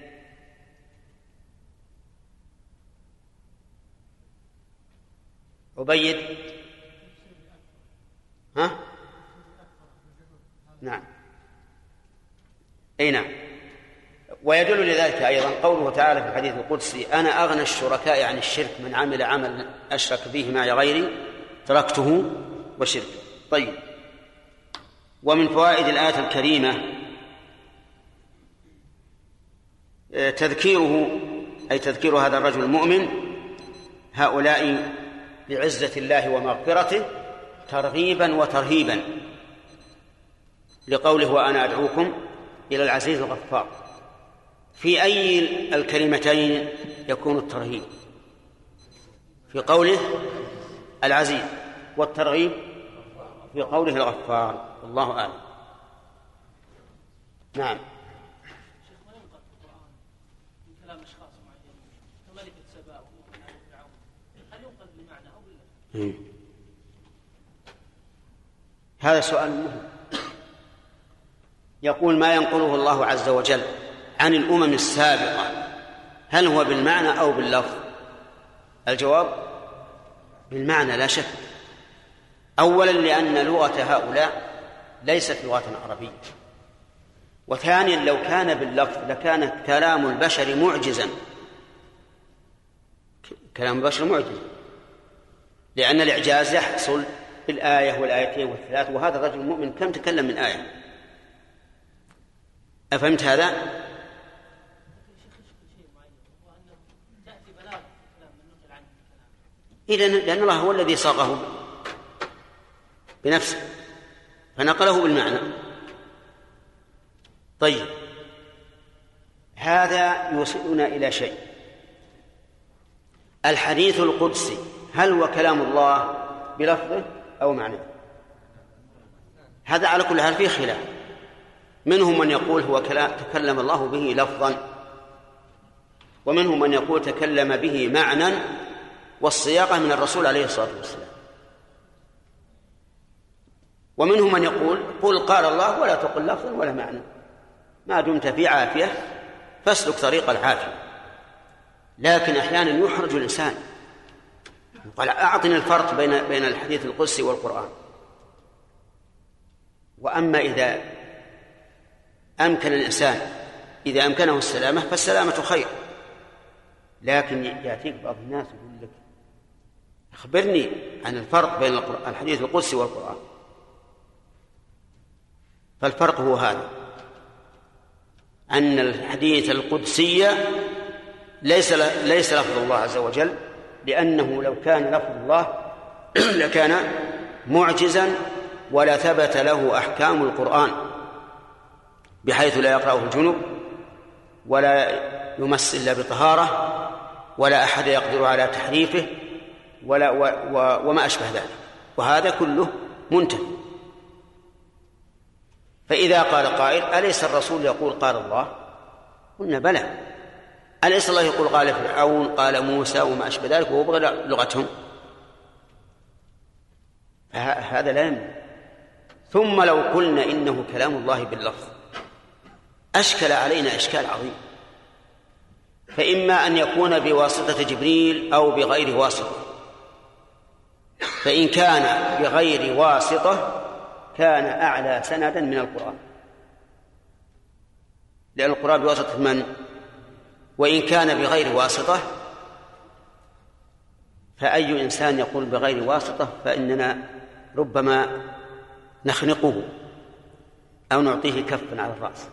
[SPEAKER 1] عبيد ها؟ نعم. أي نعم ويدل لذلك أيضا قوله تعالى في الحديث القدسي أنا أغنى الشركاء عن الشرك من عمل عمل أشرك به معي غيري تركته وشرك طيب. ومن فوائد الآية الكريمة آه، تذكيره أي تذكير هذا الرجل المؤمن هؤلاء بعزة الله ومغفرته ترغيبا وترهيبا لقوله وأنا أدعوكم إلى العزيز الغفار. في أي الكلمتين يكون الترهيب؟ في قوله العزيز والترغيب في قوله الغفار والله أعلم. نعم. هذا سؤال مهم. يقول ما ينقله الله عز وجل؟ عن الأمم السابقة هل هو بالمعنى أو باللفظ؟ الجواب بالمعنى لا شك. أولا لأن لغة هؤلاء ليست لغة عربية. وثانيا لو كان باللفظ لكان كلام البشر معجزا. كلام البشر معجز لأن الإعجاز يحصل بالآية والآيتين والثلاث وهذا الرجل المؤمن كم تكلم من آية؟ أفهمت هذا؟ إذا لأن الله هو الذي صاغه بنفسه فنقله بالمعنى. طيب. هذا يوصلنا إلى شيء. الحديث القدسي هل هو كلام الله بلفظه أو معناه هذا على كل حال فيه خلاف. منهم من يقول هو كلام تكلم الله به لفظا ومنهم من يقول تكلم به معنى والصياغة من الرسول عليه الصلاة والسلام. ومنهم من يقول قل قال الله ولا تقل لفظا ولا معنى. ما دمت في عافية فاسلك طريق العافية. لكن أحيانا يحرج الإنسان. قال أعطني الفرق بين بين الحديث القدسي والقرآن. وأما إذا أمكن الإنسان إذا أمكنه السلامة فالسلامة خير. لكن يأتيك بعض الناس أخبرني عن الفرق بين الحديث القدسي والقرآن. فالفرق هو هذا. أن الحديث القدسي ليس ليس لفظ الله عز وجل لأنه لو كان لفظ الله لكان معجزا ولا ثبت له أحكام القرآن بحيث لا يقرأه الجنب ولا يمس إلا بطهارة ولا أحد يقدر على تحريفه ولا و و وما أشبه ذلك. وهذا كله منتهي. فإذا قال قائل أليس الرسول يقول قال الله؟ قلنا بلى. أليس الله يقول قال فرعون قال موسى وما أشبه ذلك؟ وهو بغير لغتهم. هذا لا يمنع. ثم لو قلنا إنه كلام الله باللفظ أشكل علينا إشكال عظيم. فإما أن يكون بواسطة جبريل أو بغير واسطة. فإن كان بغير واسطة كان أعلى سندا من القرآن. لأن القرآن بواسطة من؟ وإن كان بغير واسطة فأي إنسان يقول بغير واسطة فإننا ربما نخنقه أو نعطيه كفا على الرأس.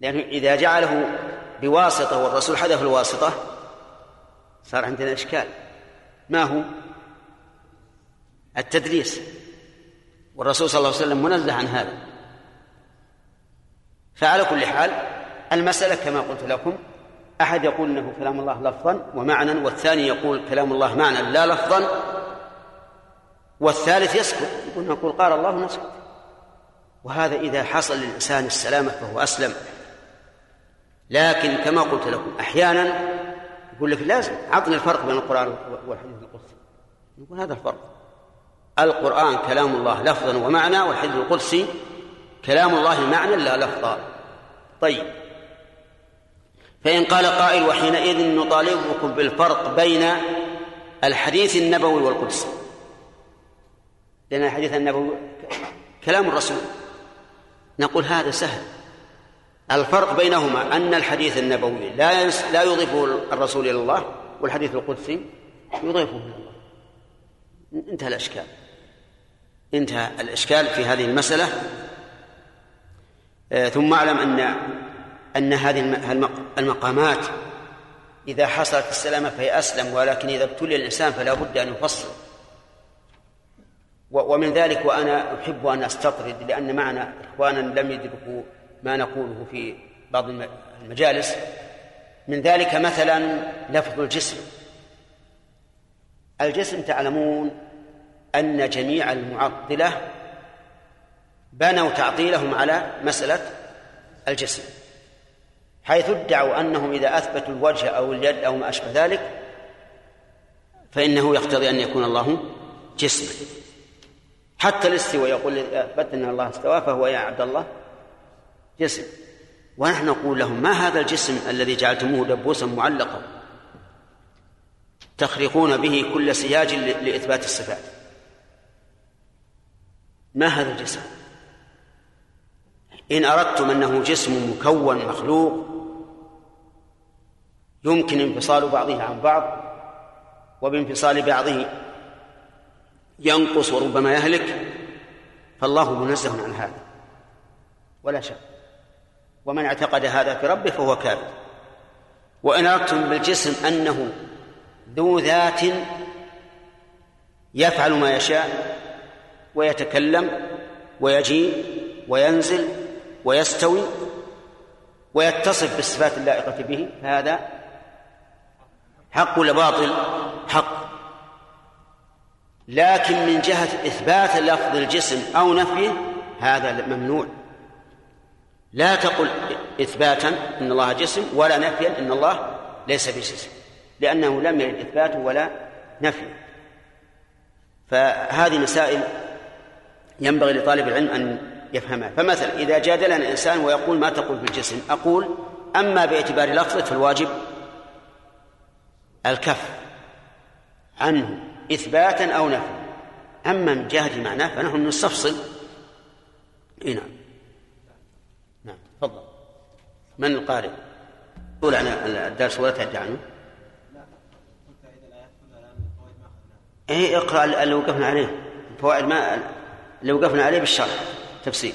[SPEAKER 1] لأنه إذا جعله بواسطة والرسول حذف الواسطة صار عندنا إشكال. ما هو؟ التدريس والرسول صلى الله عليه وسلم منزه عن هذا. فعلى كل حال المسألة كما قلت لكم أحد يقول أنه كلام الله لفظا ومعنى والثاني يقول كلام الله معنى لا لفظا والثالث يسكت يقول نقول قال الله نسكت. وهذا إذا حصل للإنسان السلامة فهو أسلم. لكن كما قلت لكم أحيانا يقول لك لازم. عطني الفرق بين القرآن والحديث القدسي. نقول هذا الفرق. القرآن كلام الله لفظا ومعنى والحديث القدسي كلام الله معنى لا لفظا طيب. فإن قال قائل وحينئذ نطالبكم بالفرق بين الحديث النبوي والقدسي. لأن الحديث النبوي كلام الرسول. نقول هذا سهل. الفرق بينهما أن الحديث النبوي لا لا يضيفه الرسول إلى الله والحديث القدسي يضيفه إلى الله. انتهى الإشكال. انتهى الإشكال في هذه المسألة. آه، ثم أعلم أن أن هذه المقامات إذا حصلت السلامة فهي أسلم ولكن إذا ابتلي الإنسان فلا بد أن يفصل. ومن ذلك وأنا أحب أن أستطرد لأن معنا إخوانا لم يدركوا ما نقوله في بعض المجالس. من ذلك مثلا لفظ الجسم. الجسم تعلمون أن جميع المعطلة بنوا تعطيلهم على مسألة الجسم حيث ادعوا أنهم إذا أثبتوا الوجه أو اليد أو ما أشبه ذلك فإنه يقتضي أن يكون الله جسما. حتى الاستواء يقول أثبت أن الله استوى فهو يا عبد الله جسم. ونحن نقول لهم ما هذا الجسم الذي جعلتموه دبوسا معلقا؟ تخرقون به كل سياج لإثبات الصفات. ما هذا الجسم؟ إن أردتم أنه جسم مكون مخلوق يمكن انفصال بعضه عن بعض وبانفصال بعضه ينقص وربما يهلك فالله منزه عن هذا. ولا شك. ومن اعتقد هذا في ربه فهو كافر. وإن أردتم بالجسم أنه ذو ذات يفعل ما يشاء ويتكلم ويجيء وينزل ويستوي ويتصف بالصفات اللائقة به فهذا حق ولا باطل؟ حق. لكن من جهة إثبات لفظ الجسم أو نفيه هذا ممنوع. لا تقل إثباتا إن الله جسم ولا نفيا إن الله ليس بجسم لأنه لم يرد إثبات ولا نفي. فهذه مسائل ينبغي لطالب العلم أن يفهمها. فمثلا إذا جادلنا إنسان ويقول ما تقول بالجسم أقول أما باعتبار لفظه فالواجب الكف عنه إثباتا أو نفيا. أما من جهة معناه فنحن نستفصل. إيه نعم. تفضل. من القارئ؟ قول عن الدرس ولا تعد عنه. إيه اقرأ اللي وقفنا عليه. فوائد ما اللي وقفنا عليه بالشرح. تفسير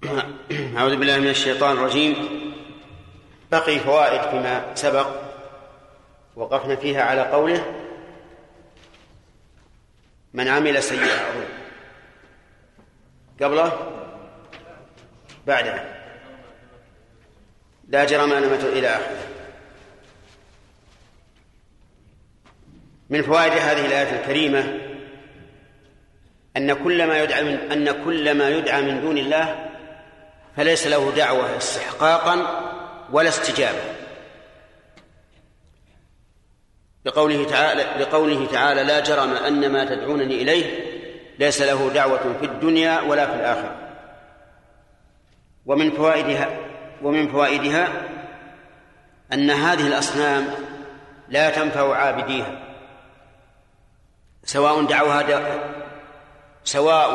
[SPEAKER 1] أعوذ بالله من الشيطان الرجيم. بقي فوائد فيما سبق وقفنا فيها على قوله من عمل سيئة قبله بعده. لا جرم أن إلى آخره. من فوائد هذه الآية الكريمة أن كل ما يدعى من أن كل ما يدعى من دون الله فليس له دعوة استحقاقا ولا استجابة. لقوله تعالى لقوله تعالى لا جرم أن ما تدعونني إليه ليس له دعوة في الدنيا ولا في الآخرة. ومن فوائدها ومن فوائدها أن هذه الأصنام لا تنفع عابديها. سواء دعوها سواء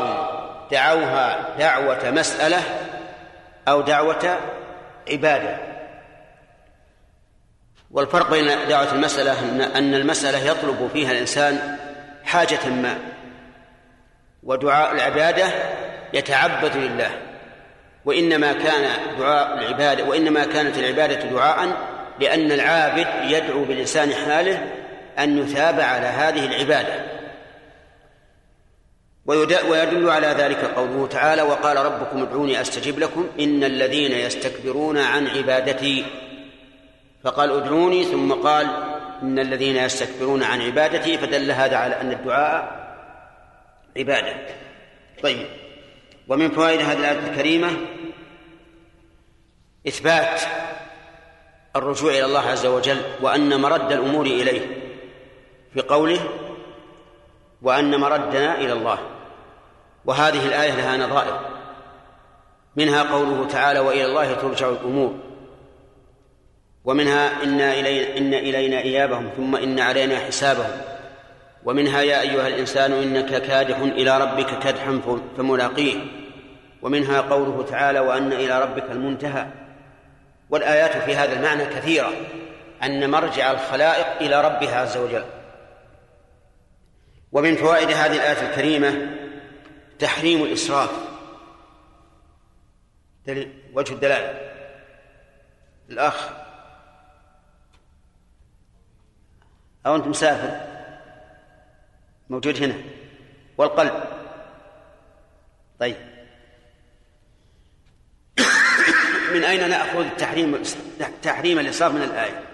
[SPEAKER 1] دعوها دعوة مسألة أو دعوة عبادة. والفرق بين دعوة المسألة أن المسألة يطلب فيها الإنسان حاجة ما ودعاء العبادة يتعبد لله. وإنما كان دعاء العبادة وإنما كانت العبادة دعاء لأن العابد يدعو بلسان حاله أن يثاب على هذه العبادة. ويدل على ذلك قوله تعالى وقال ربكم ادعوني أستجب لكم إن الذين يستكبرون عن عبادتي. فقال ادعوني. ثم قال إن الذين يستكبرون عن عبادتي. فدل هذا على أن الدعاء عبادة. طيب. ومن فوائد هذه الآية الكريمة إثبات الرجوع إلى الله عز وجل وأن مرد الأمور إليه في قوله وأن مردنا إلى الله. وهذه الآية لها نظائر. منها قوله تعالى وإلى الله ترجع الأمور. ومنها إن إلينا, إن إلينا إيابهم ثم إن علينا حسابهم. ومنها يا أيها الإنسان إنك كادح إلى ربك كدحا فملاقيه. ومنها قوله تعالى وأن إلى ربك المنتهى. والآيات في هذا المعنى كثيرة أن مرجع الخلائق إلى ربها عز وجل. ومن فوائد هذه الآية الكريمة تحريم الإسراف. وجه الدلالة. الأخ. أو أنت مسافر. موجود هنا. والقلب. طيب. من أين نأخذ تحريم تحريم الإسراف من الآية؟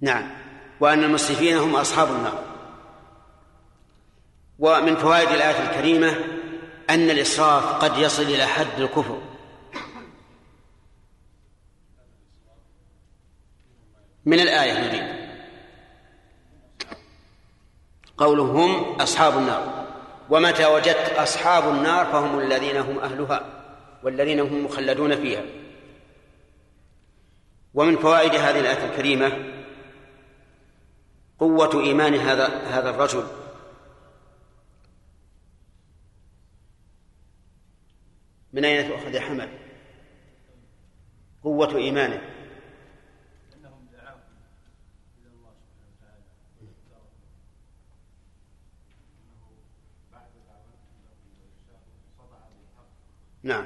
[SPEAKER 1] نعم. وأن المسرفين هم أصحاب النار. ومن فوائد الآية الكريمة أن الإسراف قد يصل إلى حد الكفر. من الآية نريد قولهم أصحاب النار. ومتى وجدت أصحاب النار فهم الذين هم أهلها والذين هم مخلدون فيها. ومن فوائد هذه الآية الكريمة قوة إيمان هذا هذا الرجل. من أين تؤخذ يا حمد؟ قوة إيمانه. نعم.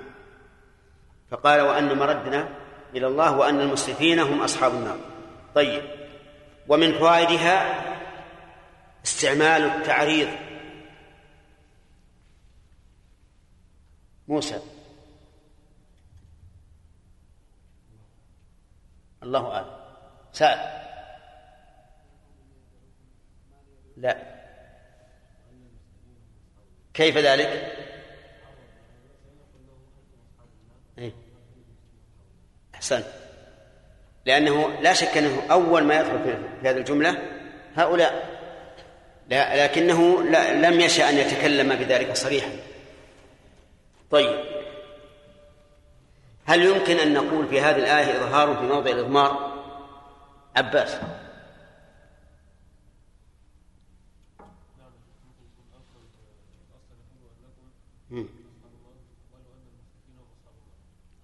[SPEAKER 1] فقال وأن مردنا إلى الله وأن المسرفين هم أصحاب النار. طيب. ومن فوائدها استعمال التعريض. موسى. الله أعلم. سأل. لا. كيف ذلك؟ إيه؟ أحسنت. لأنه لا شك أنه أول ما يدخل في هذه الجملة هؤلاء. لا لكنه لا لم يشأ أن يتكلم بذلك صريحا. طيب. هل يمكن أن نقول في هذه الآية إظهار في موضع الإضمار؟ عباس.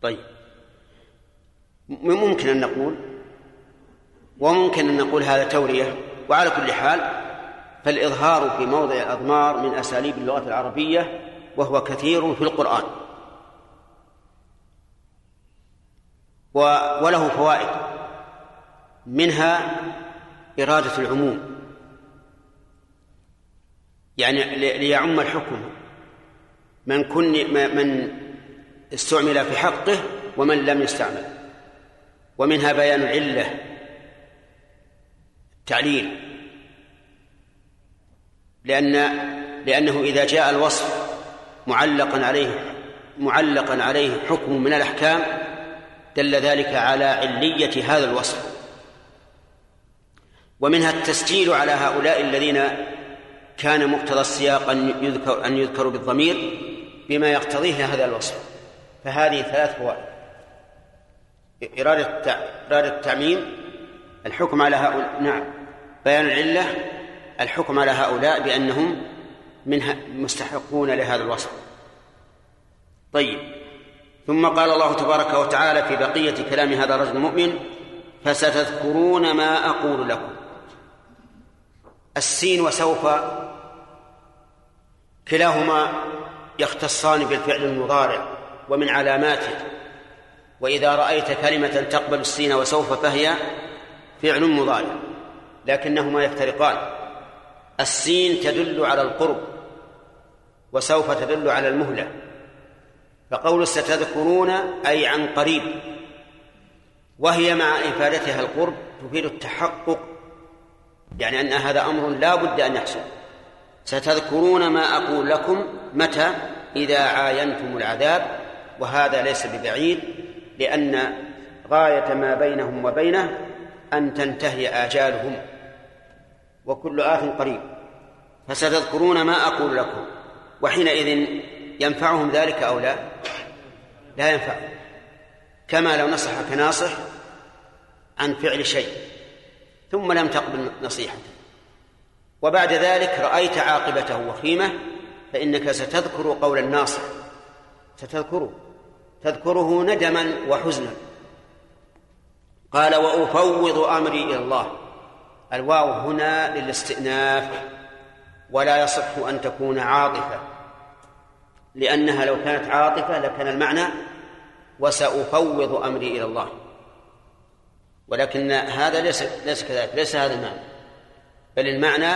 [SPEAKER 1] طيب. ممكن أن نقول وممكن أن نقول هذا تورية. وعلى كل حال فالإظهار في موضع الأضمار من أساليب اللغة العربية وهو كثير في القرآن. وله فوائد. منها إرادة العموم. يعني ليعم الحكم. من كن من استعمل في حقه ومن لم يستعمل. ومنها بيان العله تعليل. لأن لأنه إذا جاء الوصف معلقا عليه معلقا عليه حكم من الأحكام دل ذلك على علية هذا الوصف. ومنها التسجيل على هؤلاء الذين كان مقتضى السياق أن يذكر أن يذكروا بالضمير بما يقتضيه هذا الوصف. فهذه ثلاث فوائد. إرادة إرادة التعميم الحكم على هؤلاء نعم. بيان العلة الحكم على هؤلاء بأنهم من مستحقون لهذا الوصف. طيب. ثم قال الله تبارك وتعالى في بقية كلام هذا الرجل المؤمن فستذكرون ما أقول لكم. السين وسوف كلاهما يختصان بالفعل المضارع ومن علاماته. وإذا رأيت كلمة تقبل السين وسوف فهي فعل مضارع لكنهما يفترقان. السين تدل على القرب وسوف تدل على المهلة فقول ستذكرون أي عن قريب وهي مع إفادتها القرب تفيد التحقق يعني أن هذا أمر لا بد أن يحصل. ستذكرون ما أقول لكم متى إذا عاينتم العذاب وهذا ليس ببعيد لأن غاية ما بينهم وبينه أن تنتهي آجالهم وكل آت قريب. فستذكرون ما أقول لكم وحينئذ ينفعهم ذلك أو لا؟ لا ينفع. كما لو نصحك ناصح عن فعل شيء ثم لم تقبل نصيحته وبعد ذلك رأيت عاقبته وخيمة فإنك ستذكر قول الناصح. ستذكره. تذكره ندما وحزنا. قال وأفوض أمري إلى الله. الواو هنا للاستئناف ولا يصح أن تكون عاطفة لأنها لو كانت عاطفة لكان المعنى وسأفوض أمري إلى الله. ولكن هذا ليس ليس كذلك ليس هذا المعنى. بل المعنى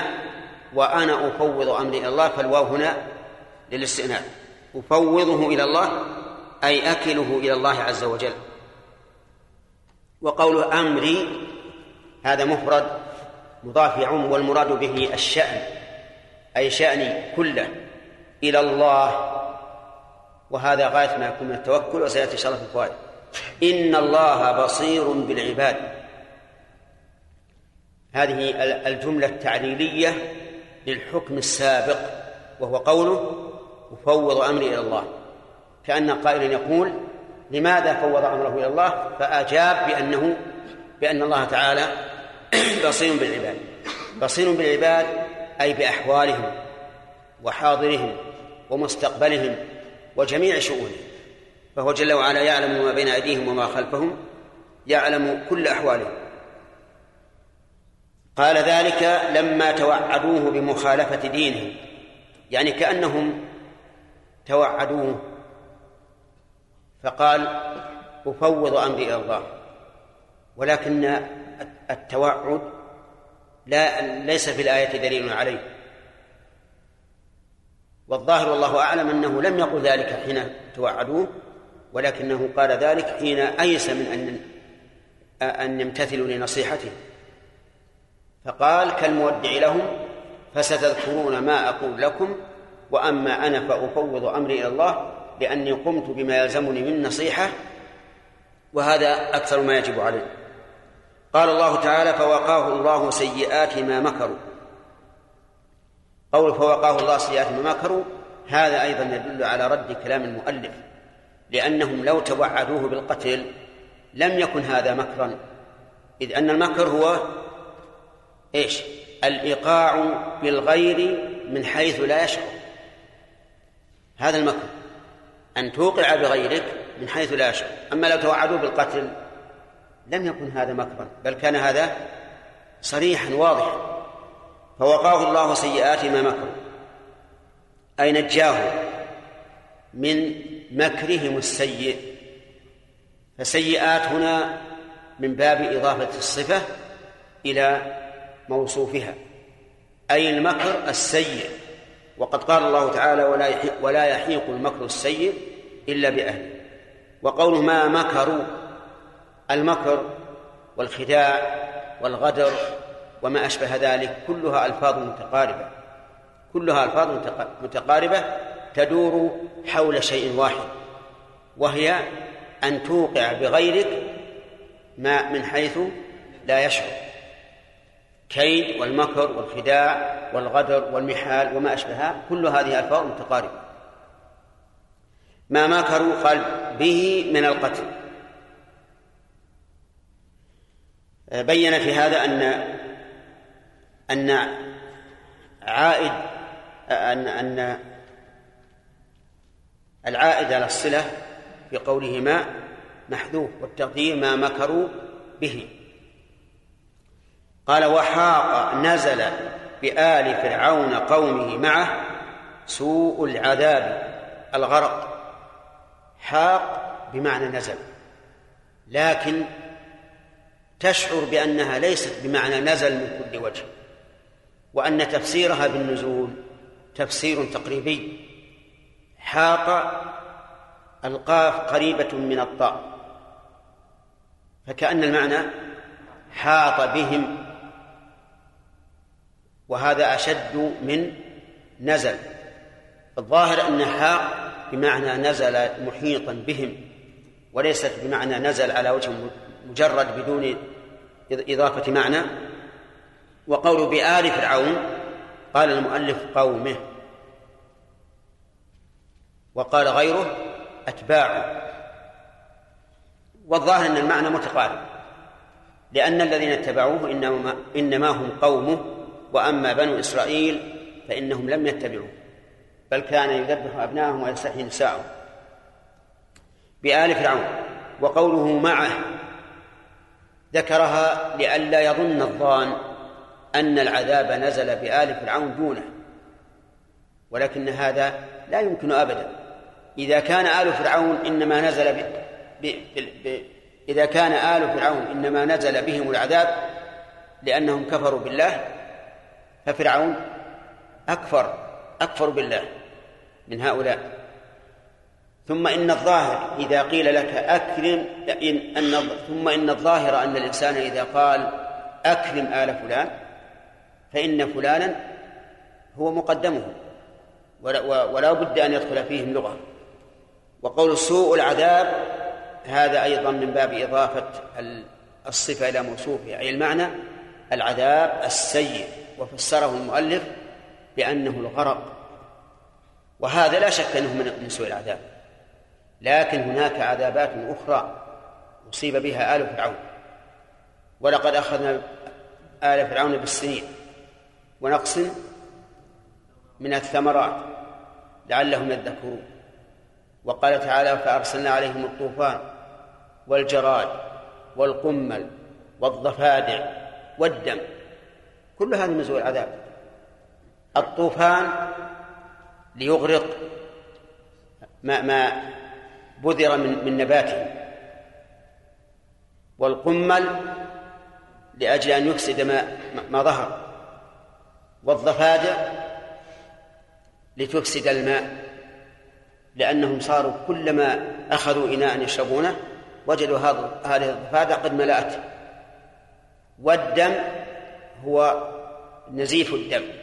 [SPEAKER 1] وأنا أفوض أمري إلى الله فالواو هنا للاستئناف. أفوضه إلى الله أي أكله إلى الله عز وجل. وقوله أمري هذا مفرد مضاف يعم والمراد به الشأن أي شأني كله إلى الله. وهذا غاية ما يكون من التوكل وسيأتي إن شاء الله في الفوائد. إن الله بصير بالعباد. هذه الجملة التعليلية للحكم السابق وهو قوله أفوض أمري إلى الله. كأن قائلا يقول لماذا فوض أمره إلى الله؟ فأجاب بأنه بأن الله تعالى بصير بالعباد. بصير بالعباد أي بأحوالهم وحاضرهم ومستقبلهم وجميع شؤونهم. فهو جل وعلا يعلم ما بين أيديهم وما خلفهم يعلم كل أحوالهم. قال ذلك لما توعدوه بمخالفة دينهم. يعني كأنهم توعدوه فقال أفوض أمري إلى الله. ولكن التوعد لا ليس في الآية دليل عليه. والظاهر والله أعلم أنه لم يقل ذلك حين توعدوه ولكنه قال ذلك حين أيس من أن أن يمتثلوا لنصيحته. فقال كالمودع لهم فستذكرون ما أقول لكم وأما أنا فأفوض أمري إلى الله لأني قمت بما يلزمني من نصيحة وهذا أكثر ما يجب عليه قال الله تعالى فوقاه الله سيئات ما مكروا. قول فوقاه الله سيئات ما مكروا هذا أيضا يدل على رد كلام المؤلف لأنهم لو توعدوه بالقتل لم يكن هذا مكرا. إذ أن المكر هو إيش؟ الإيقاع بالغير من حيث لا يشعر. هذا المكر. أن توقع بغيرك من حيث لا يشعر أما لو توعدوا بالقتل لم يكن هذا مكرا بل كان هذا صريحا واضحا. فوقاه الله سيئات ما مكروا. أي نجاه من مكرهم السيء. فسيئات هنا من باب إضافة الصفة إلى موصوفها. أي المكر السيء. وقد قال الله تعالى ولا يحيق, ولا يحيق المكر السيء إلا بأهله. وقوله ما مكروا المكر والخداع والغدر وما أشبه ذلك كلها ألفاظ متقاربة. كلها ألفاظ متقاربة تدور حول شيء واحد وهي أن توقع بغيرك ما من حيث لا يشعر. كيد والمكر والخداع والغدر والمحال وما أشبهها كل هذه ألفاظ متقاربة. ما مكروا قال به من القتل. بين في هذا أن أن عائد أن أن العائد على الصلة في قوله ما محذوف والتقدير ما مكروا به. قال وحاق نزل بآل فرعون قومه معه سوء العذاب الغرق. حاق بمعنى نزل لكن تشعر بأنها ليست بمعنى نزل من كل وجه وأن تفسيرها بالنزول تفسير تقريبي. حاق القاف قريبة من الطاء فكأن المعنى حاط بهم وهذا أشد من نزل. الظاهر أن حاق بمعنى نزل محيطا بهم وليست بمعنى نزل على وجه مجرد بدون إضافة معنى. وقول بآل فرعون قال المؤلف قومه وقال غيره أتباعه والظاهر أن المعنى متقارب لأن الذين اتبعوه إنما, إنما هم قومه وأما بنو إسرائيل فإنهم لم يتبعوه. بل كان يذبح أبناءهم ويستحيي نساءهم. بآل فرعون. وقوله معه ذكرها لئلا يظن الظان أن العذاب نزل بآل فرعون دونه. ولكن هذا لا يمكن أبدا. إذا كان آل فرعون إنما نزل ب... ب... ب... إذا كان آل فرعون إنما نزل بهم العذاب لأنهم كفروا بالله ففرعون أكفر أكفر بالله. من هؤلاء. ثم إن الظاهر إذا قيل لك أكرم إن أن ثم إن الظاهر أن الإنسان إذا قال أكرم آل فلان فإن فلانا هو مقدمه. ولا, ولا بد أن يدخل فيهم لغة. وقول سوء العذاب هذا أيضا من باب إضافة الصفة إلى موصوفها أي المعنى العذاب السيء. وفسره المؤلف بأنه الغرق. وهذا لا شك أنه من سوء العذاب. لكن هناك عذابات أخرى أصيب بها آل فرعون. ولقد أخذنا آل فرعون بالسنين. ونقص من الثمرات لعلهم يذكرون. وقال تعالى فأرسلنا عليهم الطوفان والجراد والقمل والضفادع والدم. كل هذا من سوء العذاب. الطوفان ليغرق ما ما بذر من من نباته. والقمل لأجل أن يفسد ما ما ظهر. والضفادع لتفسد الماء لأنهم صاروا كلما أخذوا إناء يشربونه وجدوا هذه الضفادع قد ملأت. والدم هو نزيف الدم.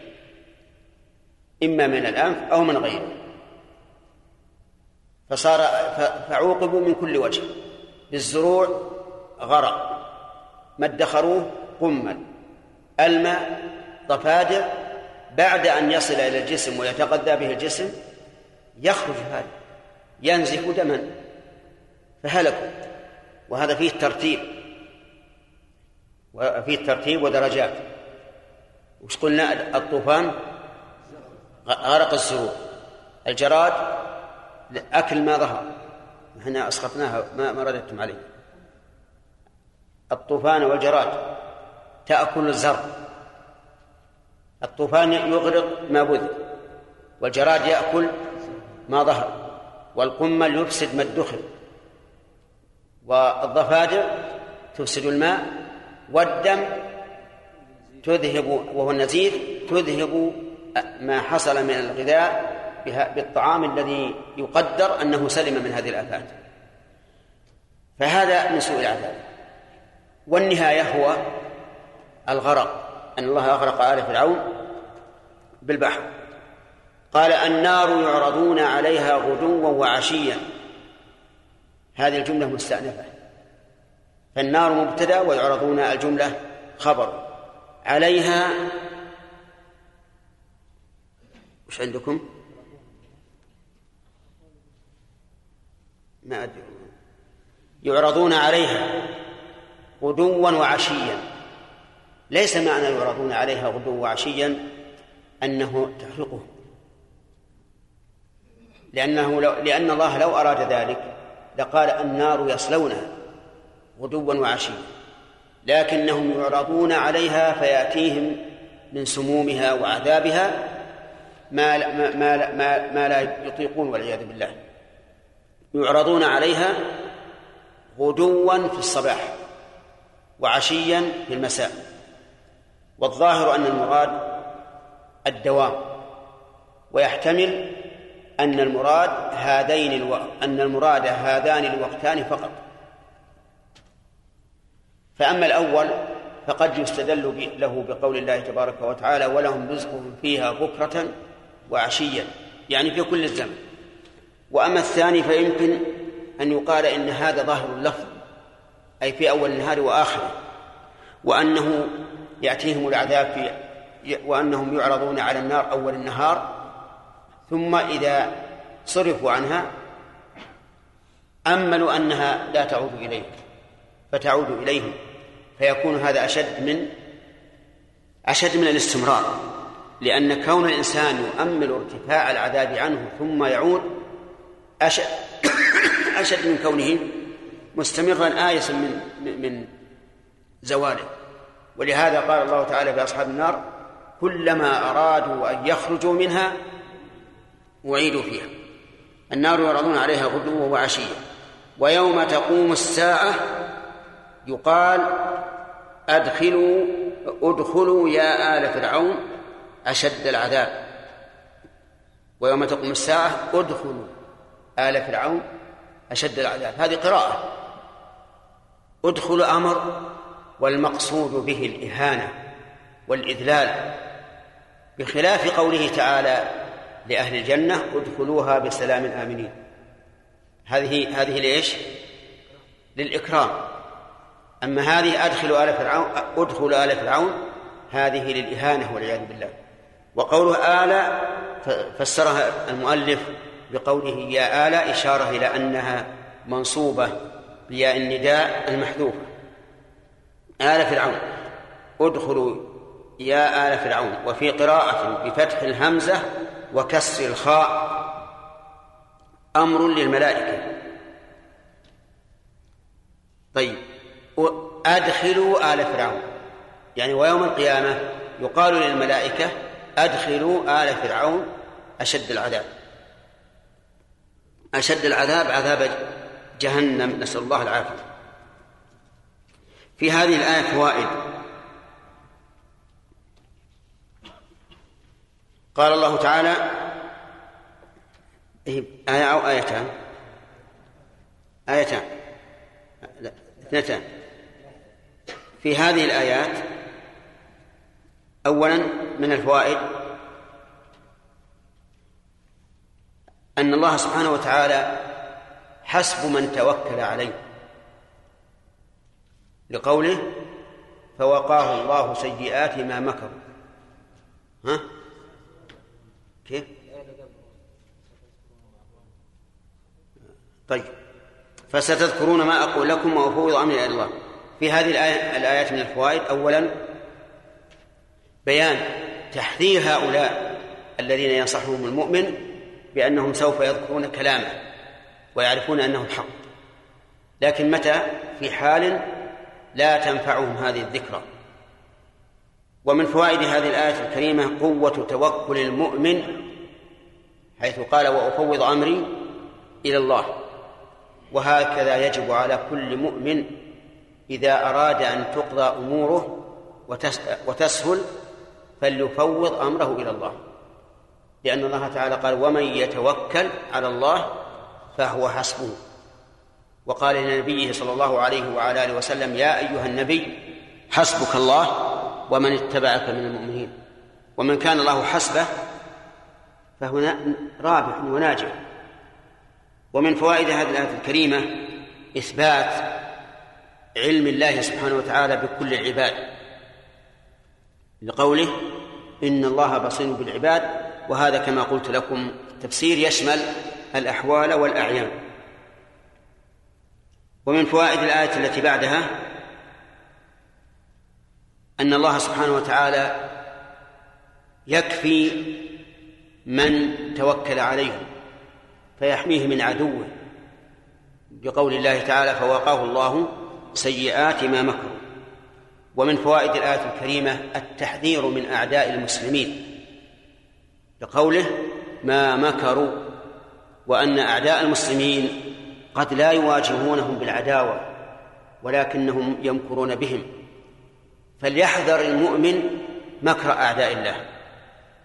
[SPEAKER 1] إما من الأنف أو من غيره. فصار فعوقبوا من كل وجه. بالزروع غرق. ما ادخروه قمل. الماء ضفادع بعد أن يصل إلى الجسم ويتغذى به الجسم يخرج هذا. ينزف دما. فهلكوا. وهذا فيه ترتيب. وفيه ترتيب ودرجات. وش قلنا؟ الطوفان غرق الزروع الجراد أكل ما ظهر. إحنا أسقطناها ما ما رددتم عليه. الطوفان والجراد تأكل الزرع. الطوفان يغرق ما بذل والجراد يأكل ما ظهر والقمل يفسد ما ادخر. والضفادع تفسد الماء والدم تذهب وهو النزيف تذهب ما حصل من الغذاء بالطعام الذي يقدر أنه سلم من هذه الآفات. فهذا من سوء العذاب. والنهاية هو الغرق. أن الله أغرق آل فرعون بالبحر. قال النار يعرضون عليها غدوا وعشيا. هذه الجملة مستأنفة. فالنار مبتدأ ويعرضون الجملة خبر. عليها وش عندكم؟ ما أدري. يعرضون عليها غدوا وعشيا. ليس معنى يعرضون عليها غدوا وعشيا أنه تحرقه لأنه لو لأن الله لو أراد ذلك لقال النار يصلونها غدوا وعشيا. لكنهم يعرضون عليها فيأتيهم من سمومها وعذابها ما ما ما, ما, ما لا يطيقون والعياذ بالله. يعرضون عليها غدوا في الصباح وعشيا في المساء. والظاهر أن المراد الدوام ويحتمل أن المراد هذين ألو... أن المراد هذان الوقتان فقط. فأما الأول فقد يستدل له بقول الله تبارك وتعالى ولهم رزقهم فيها بكرة وعشيا يعني في كل الزمن. وأما الثاني فيمكن أن يقال إن هذا ظاهر اللفظ أي في أول النهار وآخره وأنه يأتيهم العذاب في وأنهم يعرضون على النار أول النهار ثم إذا صرفوا عنها أملوا أنها لا تعود إليهم فتعود إليهم فيكون هذا أشد من أشد من الاستمرار. لأن كون الإنسان يؤمل ارتفاع العذاب عنه ثم يعود أشد أشد من كونه مستمرا آيسا من من زواله. ولهذا قال الله تعالى في أصحاب النار كلما أرادوا أن يخرجوا منها أعيدوا فيها. النار يعرضون عليها غدوا وعشيا ويوم تقوم الساعة يقال أدخلوا أدخلوا يا آل فرعون. أشد العذاب. ويوم تقوم الساعة ادخلوا آل فرعون أشد العذاب. هذه قراءة. ادخلوا أمر والمقصود به الإهانة والإذلال. بخلاف قوله تعالى لأهل الجنة ادخلوها بسلام آمنين. هذه هذه لإيش؟ للإكرام. أما هذه أدخلوا آل فرعون ادخلوا آل فرعون هذه للإهانة والعياذ بالله. وقوله آل فسرها المؤلف بقوله يا آل إشارة إلى أنها منصوبة بياء النداء المحذوفة. آل فرعون. ادخلوا يا آل فرعون. وفي قراءة بفتح الهمزة وكسر الخاء أمر للملائكة. طيب. أدخلوا آل فرعون. يعني ويوم القيامة يقال للملائكة أدخلوا آل فرعون أشد العذاب. أشد العذاب عذاب جهنم. نسأل الله العافية. في هذه الآية فوائد. قال الله تعالى إيه، آية أو آيتان؟ آيتان. اثنتان. في هذه الآيات أولا من الفوائد أن الله سبحانه وتعالى حسب من توكل عليه لقوله فوقاه الله سيئات ما مكروا ها؟ كيف؟ طيب. فستذكرون ما أقول لكم وأفوض أمري إلى الله. في هذه الآية الآيات من الفوائد أولا بيان تحذير هؤلاء الذين ينصحهم المؤمن بأنهم سوف يذكرون كلامه ويعرفون أنه الحق. لكن متى؟ في حال لا تنفعهم هذه الذكرى. ومن فوائد هذه الآية الكريمة قوة توكل المؤمن حيث قال وأفوض أمري إلى الله وهكذا يجب على كل مؤمن إذا أراد أن تقضى أموره وتسهل فليفوض أمره إلى الله. لأن الله تعالى قال ومن يتوكل على الله فهو حسبه. وقال لنبيه صلى الله عليه وعلى آله وسلم يا أيها النبي حسبك الله ومن اتبعك من المؤمنين. ومن كان الله حسبه فهو رابح وناجح. ومن فوائد هذه الآية الكريمة إثبات علم الله سبحانه وتعالى بكل العباد لقوله إن الله بصير بالعباد وهذا كما قلت لكم تفسير يشمل الأحوال والأعيان. ومن فوائد الآية التي بعدها أن الله سبحانه وتعالى يكفي من توكل عليه فيحميه من عدوه بقول الله تعالى فوقاه الله سيئات ما مكروا. ومن فوائد الآية الكريمة التحذير من أعداء المسلمين لقوله ما مكروا وأن أعداء المسلمين قد لا يواجهونهم بالعداوة ولكنهم يمكرون بهم فليحذر المؤمن مكر أعداء الله.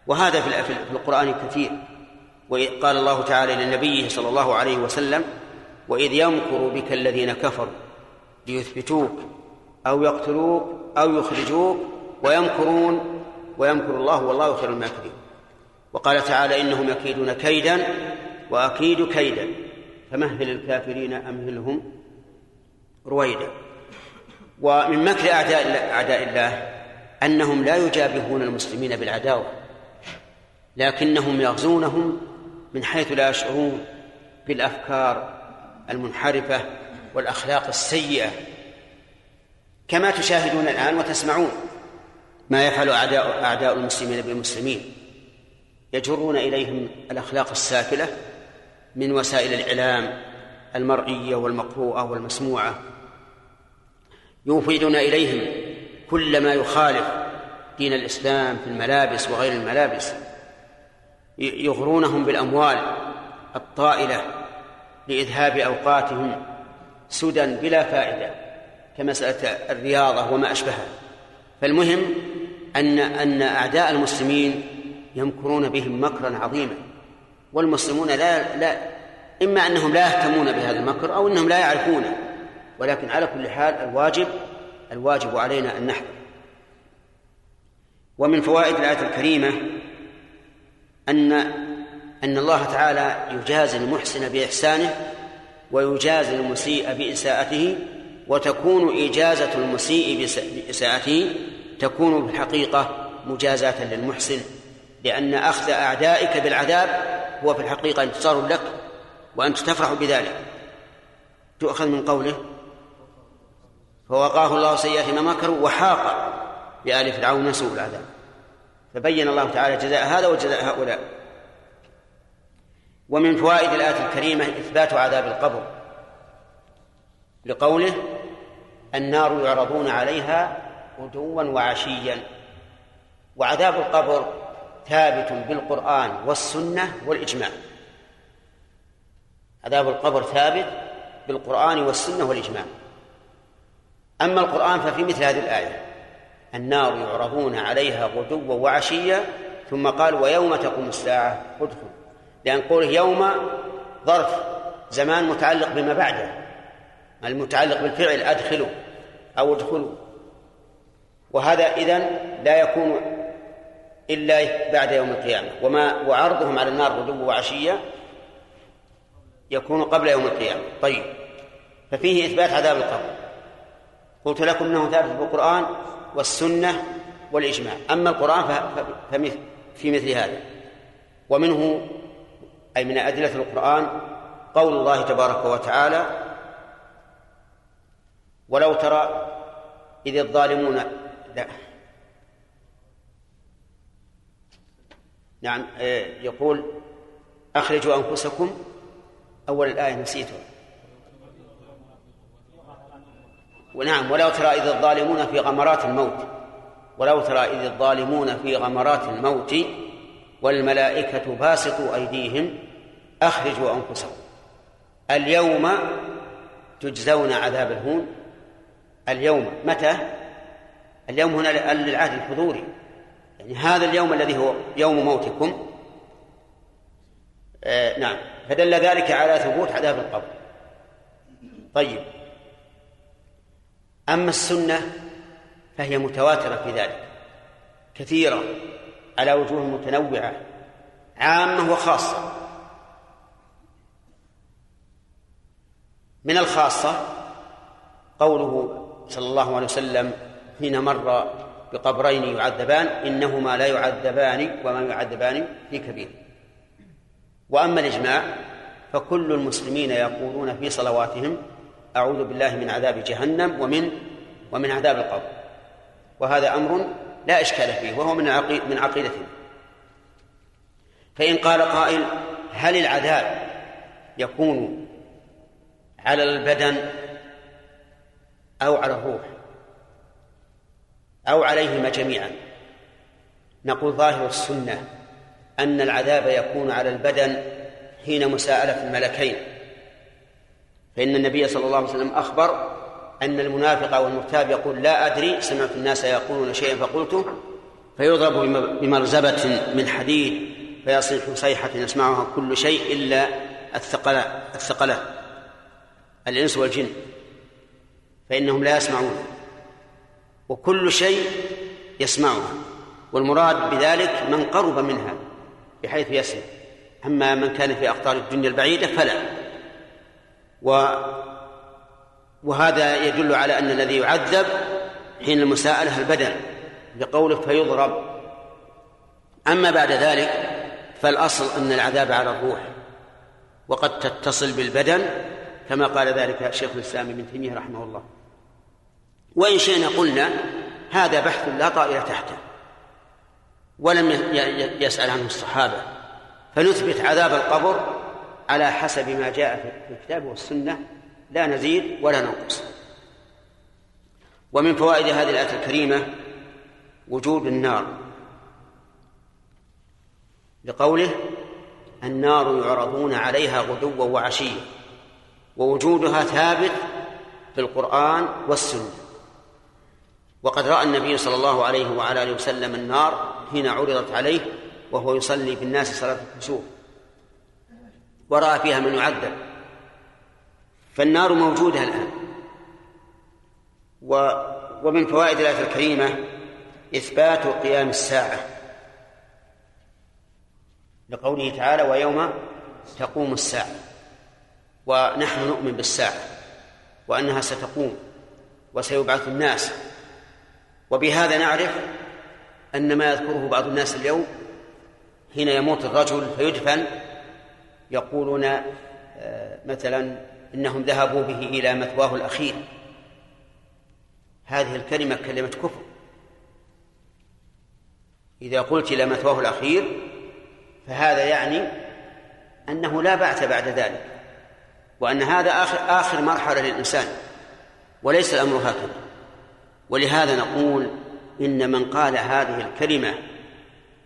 [SPEAKER 1] وهذا في القرآن كثير قال الله تعالى لنبيه صلى الله عليه وسلم وإذ يمكر بك الذين كفروا ليثبتوك أو يقتلوك أو يخرجوك ويمكرون ويمكر الله والله خير الماكرين وقال تعالى إنهم يكيدون كيدا وأكيد كيدا. فمهل الكافرين أمهلهم رويدا. ومن مكر أعداء أعداء الله أنهم لا يجابهون المسلمين بالعداوة لكنهم يغزونهم من حيث لا يشعرون بالأفكار المنحرفة والأخلاق السيئة كما تشاهدون الآن وتسمعون ما يفعل أعداء أعداء المسلمين بالمسلمين. يجرون إليهم الأخلاق السافلة من وسائل الإعلام المرئية والمقروءة والمسموعة. يوفدون إليهم كل ما يخالف دين الإسلام في الملابس وغير الملابس. يغرونهم بالأموال الطائلة لإذهاب أوقاتهم سدى بلا فائدة. كمسألة الرياضة وما أشبهها. فالمهم أن أن أعداء المسلمين يمكرون بهم مكرا عظيما والمسلمون لا لا إما أنهم لا يهتمون بهذا المكر أو أنهم لا يعرفونه. ولكن على كل حال الواجب الواجب علينا أن نحذر. ومن فوائد الآية الكريمة أن أن الله تعالى يجازي المحسن بإحسانه ويجازي المسيء بإساءته وتكون إجازة المسيء بإساءته تكون في الحقيقة مجازاة للمحسن لأن أخذ أعدائك بالعذاب هو في الحقيقة انتصار لك وأنت تفرح بذلك. تؤخذ من قوله فوقاه الله سيئات ما مكروا وحاق بآل فرعون سوء العذاب. فبين الله تعالى جزاء هذا وجزاء هؤلاء. ومن فوائد الآية الكريمة إثبات عذاب القبر. لقوله النار يعرضون عليها غدوا وعشيا. وعذاب القبر ثابت بالقرآن والسنة والإجماع. عذاب القبر ثابت بالقرآن والسنة والإجماع. أما القرآن ففي مثل هذه الآية النار يعرضون عليها غدوا وعشيا ثم قال ويوم تقوم الساعة ادخل. لأن قوله يوم ظرف زمان متعلق بما بعده. المتعلق بالفعل أدخلوا أو ادخلوا. وهذا إذن لا يكون إلا بعد يوم القيامة. وما وعرضهم على النار غدو وعشية يكون قبل يوم القيامة. طيب. ففيه إثبات عذاب القبر. قلت لكم أنه ثابت بالقرآن والسنة والإجماع. أما القرآن في مثل هذا. ومنه أي من أدلة القرآن قول الله تبارك وتعالى ولو ترى إذ الظالمون لا. نعم آه، يقول أخرجوا أنفسكم أول الآية نسيته ونعم ولو ترى إذ الظالمون في غمرات الموت ولو ترى إذ الظالمون في غمرات الموت والملائكة باسطوا أيديهم أخرجوا أنفسكم. اليوم تجزون عذاب الهون. اليوم متى؟ اليوم هنا للعهد الحضوري. يعني هذا اليوم الذي هو يوم موتكم. آه نعم. فدل ذلك على ثبوت عذاب القبر. طيب. أما السنة فهي متواترة في ذلك. كثيرة على وجوه متنوعة عامة وخاصة. من الخاصة قوله صلى الله عليه وسلم حين مر بقبرين يعذبان إنهما لا يعذبان وما يعذبان في كبير. وأما الإجماع فكل المسلمين يقولون في صلواتهم أعوذ بالله من عذاب جهنم ومن ومن عذاب القبر. وهذا أمر لا إشكال فيه وهو من من عقيدتنا فإن قال قائل هل العذاب يكون على البدن أو على الروح أو عليهما جميعا. نقول ظاهر السنة أن العذاب يكون على البدن حين مساءلة الملكين فإن النبي صلى الله عليه وسلم أخبر أن المنافق والمرتاب يقول لا أدري سمعت الناس يقولون شيئا فقلته فيضرب بمرزبة من حديد فيصيح صيحة يسمعها كل شيء إلا الثقلان الثقلان الإنس والجن. فإنهم لا يسمعون. وكل شيء يسمعها والمراد بذلك من قرب منها بحيث يسمع. أما من كان في أقطار الدنيا البعيدة فلا. و وهذا يدل على أن الذي يعذب حين المساءلة البدن لقوله فيضرب. أما بعد ذلك فالأصل أن العذاب على الروح وقد تتصل بالبدن كما قال ذلك شيخ الإسلام ابن تيمية رحمه الله. وإن شئنا قلنا هذا بحث لا طائل تحته ولم يسأل عنه الصحابة فنثبت عذاب القبر على حسب ما جاء في الكتاب والسنة لا نزيد ولا ننقص. ومن فوائد هذه الآية الكريمة وجود النار. لقوله النار يعرضون عليها غدوا وعشيا ووجودها ثابت في القرآن والسنة. وقد رأى النبي صلى الله عليه وعلى آله وسلم النار حين عرضت عليه وهو يصلي في الناس صلاة الكسوف ورأى فيها من يعذب. فالنار موجودة الآن. و ومن فوائد الآية الكريمة إثبات قيام الساعة. لقوله تعالى ويوم تقوم الساعة ونحن نؤمن بالساعة. وأنها ستقوم. وسيبعث الناس. وبهذا نعرف أن ما يذكره بعض الناس اليوم حين يموت الرجل فيدفن يقولون آه، مثلا إنهم ذهبوا به إلى مثواه الأخير. هذه الكلمة كلمة كفر. إذا قلت إلى مثواه الأخير فهذا يعني أنه لا بعث بعد ذلك وأن هذا آخر آخر مرحلة للإنسان وليس الأمر هكذا. ولهذا نقول إن من قال هذه الكلمة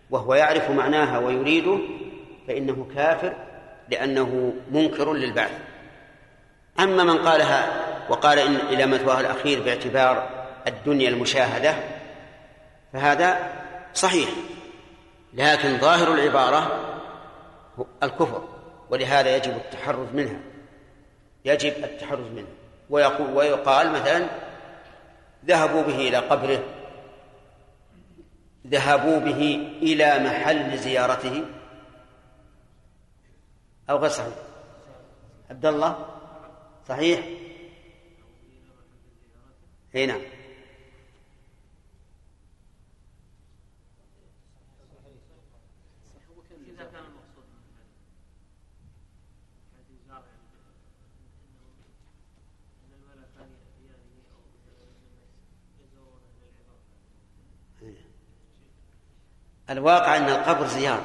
[SPEAKER 1] وهو يعرف معناها ويريده فإنه كافر لأنه منكر للبعث. أما من قالها وقال إن إلى مثواه الأخير باعتبار الدنيا المشاهدة فهذا صحيح لكن ظاهر العبارة الكفر ولهذا يجب التحرز منها يجب التحرز منها ويقول ويقال مثلا ذهبوا به إلى قبره ذهبوا به إلى محل زيارته. أو غير صحيح. عبد الله صحيح؟ اي نعم. الواقع أن القبر زيارة.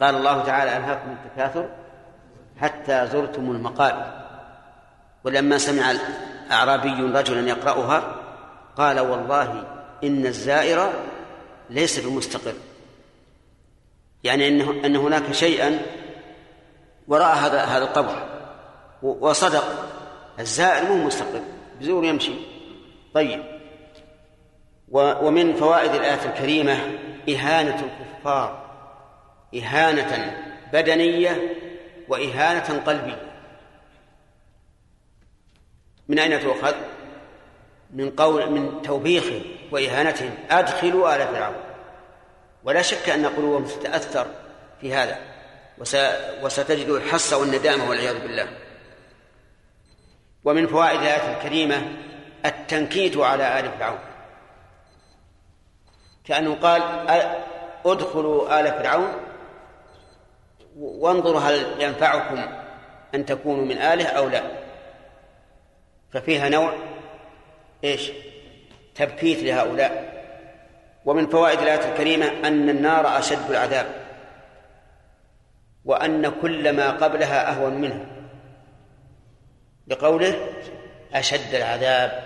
[SPEAKER 1] قال الله تعالى ألهاكم التكاثر حتى زرتم المقابر. ولما سمع أعرابي رجلا يقرأها قال والله إن الزائر ليس بمستقر. يعني أنه أن هناك شيئا وراء هذا هذا القبر وصدق الزائر مو مستقر بزور يمشي. طيب. ومن فوائد الآية الكريمة إهانة الكفار إهانة بدنية وإهانة قلبية. من أين تؤخذ؟ من قول من توبيخهم وإهانتهم. أدخلوا آل فرعون. ولا شك أن قلوبهم تتأثر في هذا. وستجد الحص والندامة والعياذ بالله. ومن فوائد الآية الكريمة التنكيت على آل فرعون. كأنه قال ادخلوا آل فرعون وانظروا هل ينفعكم أن تكونوا من آله أو لا. ففيها نوع إيش؟ تبكيت لهؤلاء. ومن فوائد الآية الكريمة أن النار أشد العذاب وأن كل ما قبلها أهون منها بقوله أشد العذاب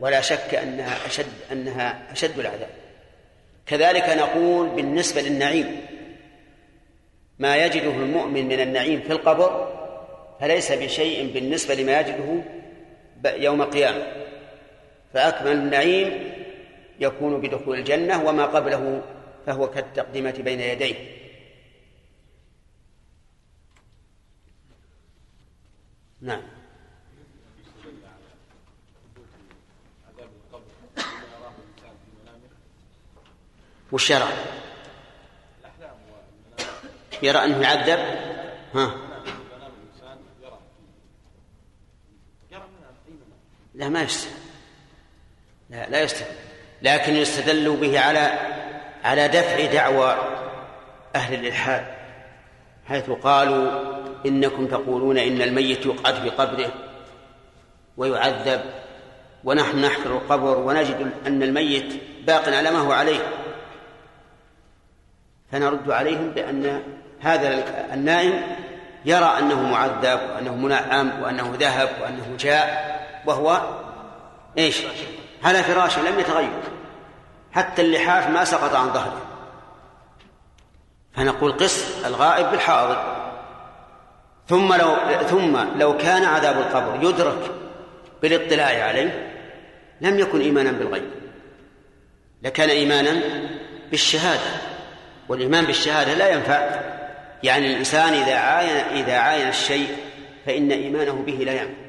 [SPEAKER 1] ولا شك أنها أشد أنها أشد العذاب. كذلك نقول بالنسبة للنعيم ما يجده المؤمن من النعيم في القبر فليس بشيء بالنسبة لما يجده يوم القيامة. فأكمل النعيم يكون بدخول الجنة وما قبله فهو كالتقدمة بين يديه. نعم. والشرع يرى أنه يعذب؟ ها. لا ما يستدل لا لا يستدل لكن يستدل به على على دفع دعوى أهل الإلحاد حيث قالوا إنكم تقولون إن الميت يقعد في قبره ويعذب ونحن نحفر القبر ونجد أن الميت باق على ما هو عليه. فنرد عليهم بأن هذا النائم يرى أنه معذب وأنه منعم وأنه ذهب وأنه جاء وهو إيش؟ على فراشه لم يتغير. حتى اللحاف ما سقط عن ظهره. فنقول قس الغائب بالحاضر. ثم لو ثم لو كان عذاب القبر يدرك بالاطلاع عليه لم يكن إيمانا بالغيب. لكان إيمانا بالشهادة. والإيمان بالشهادة لا ينفع. يعني الإنسان إذا عاين إذا عاين الشيء فإن إيمانه به لا ينفع.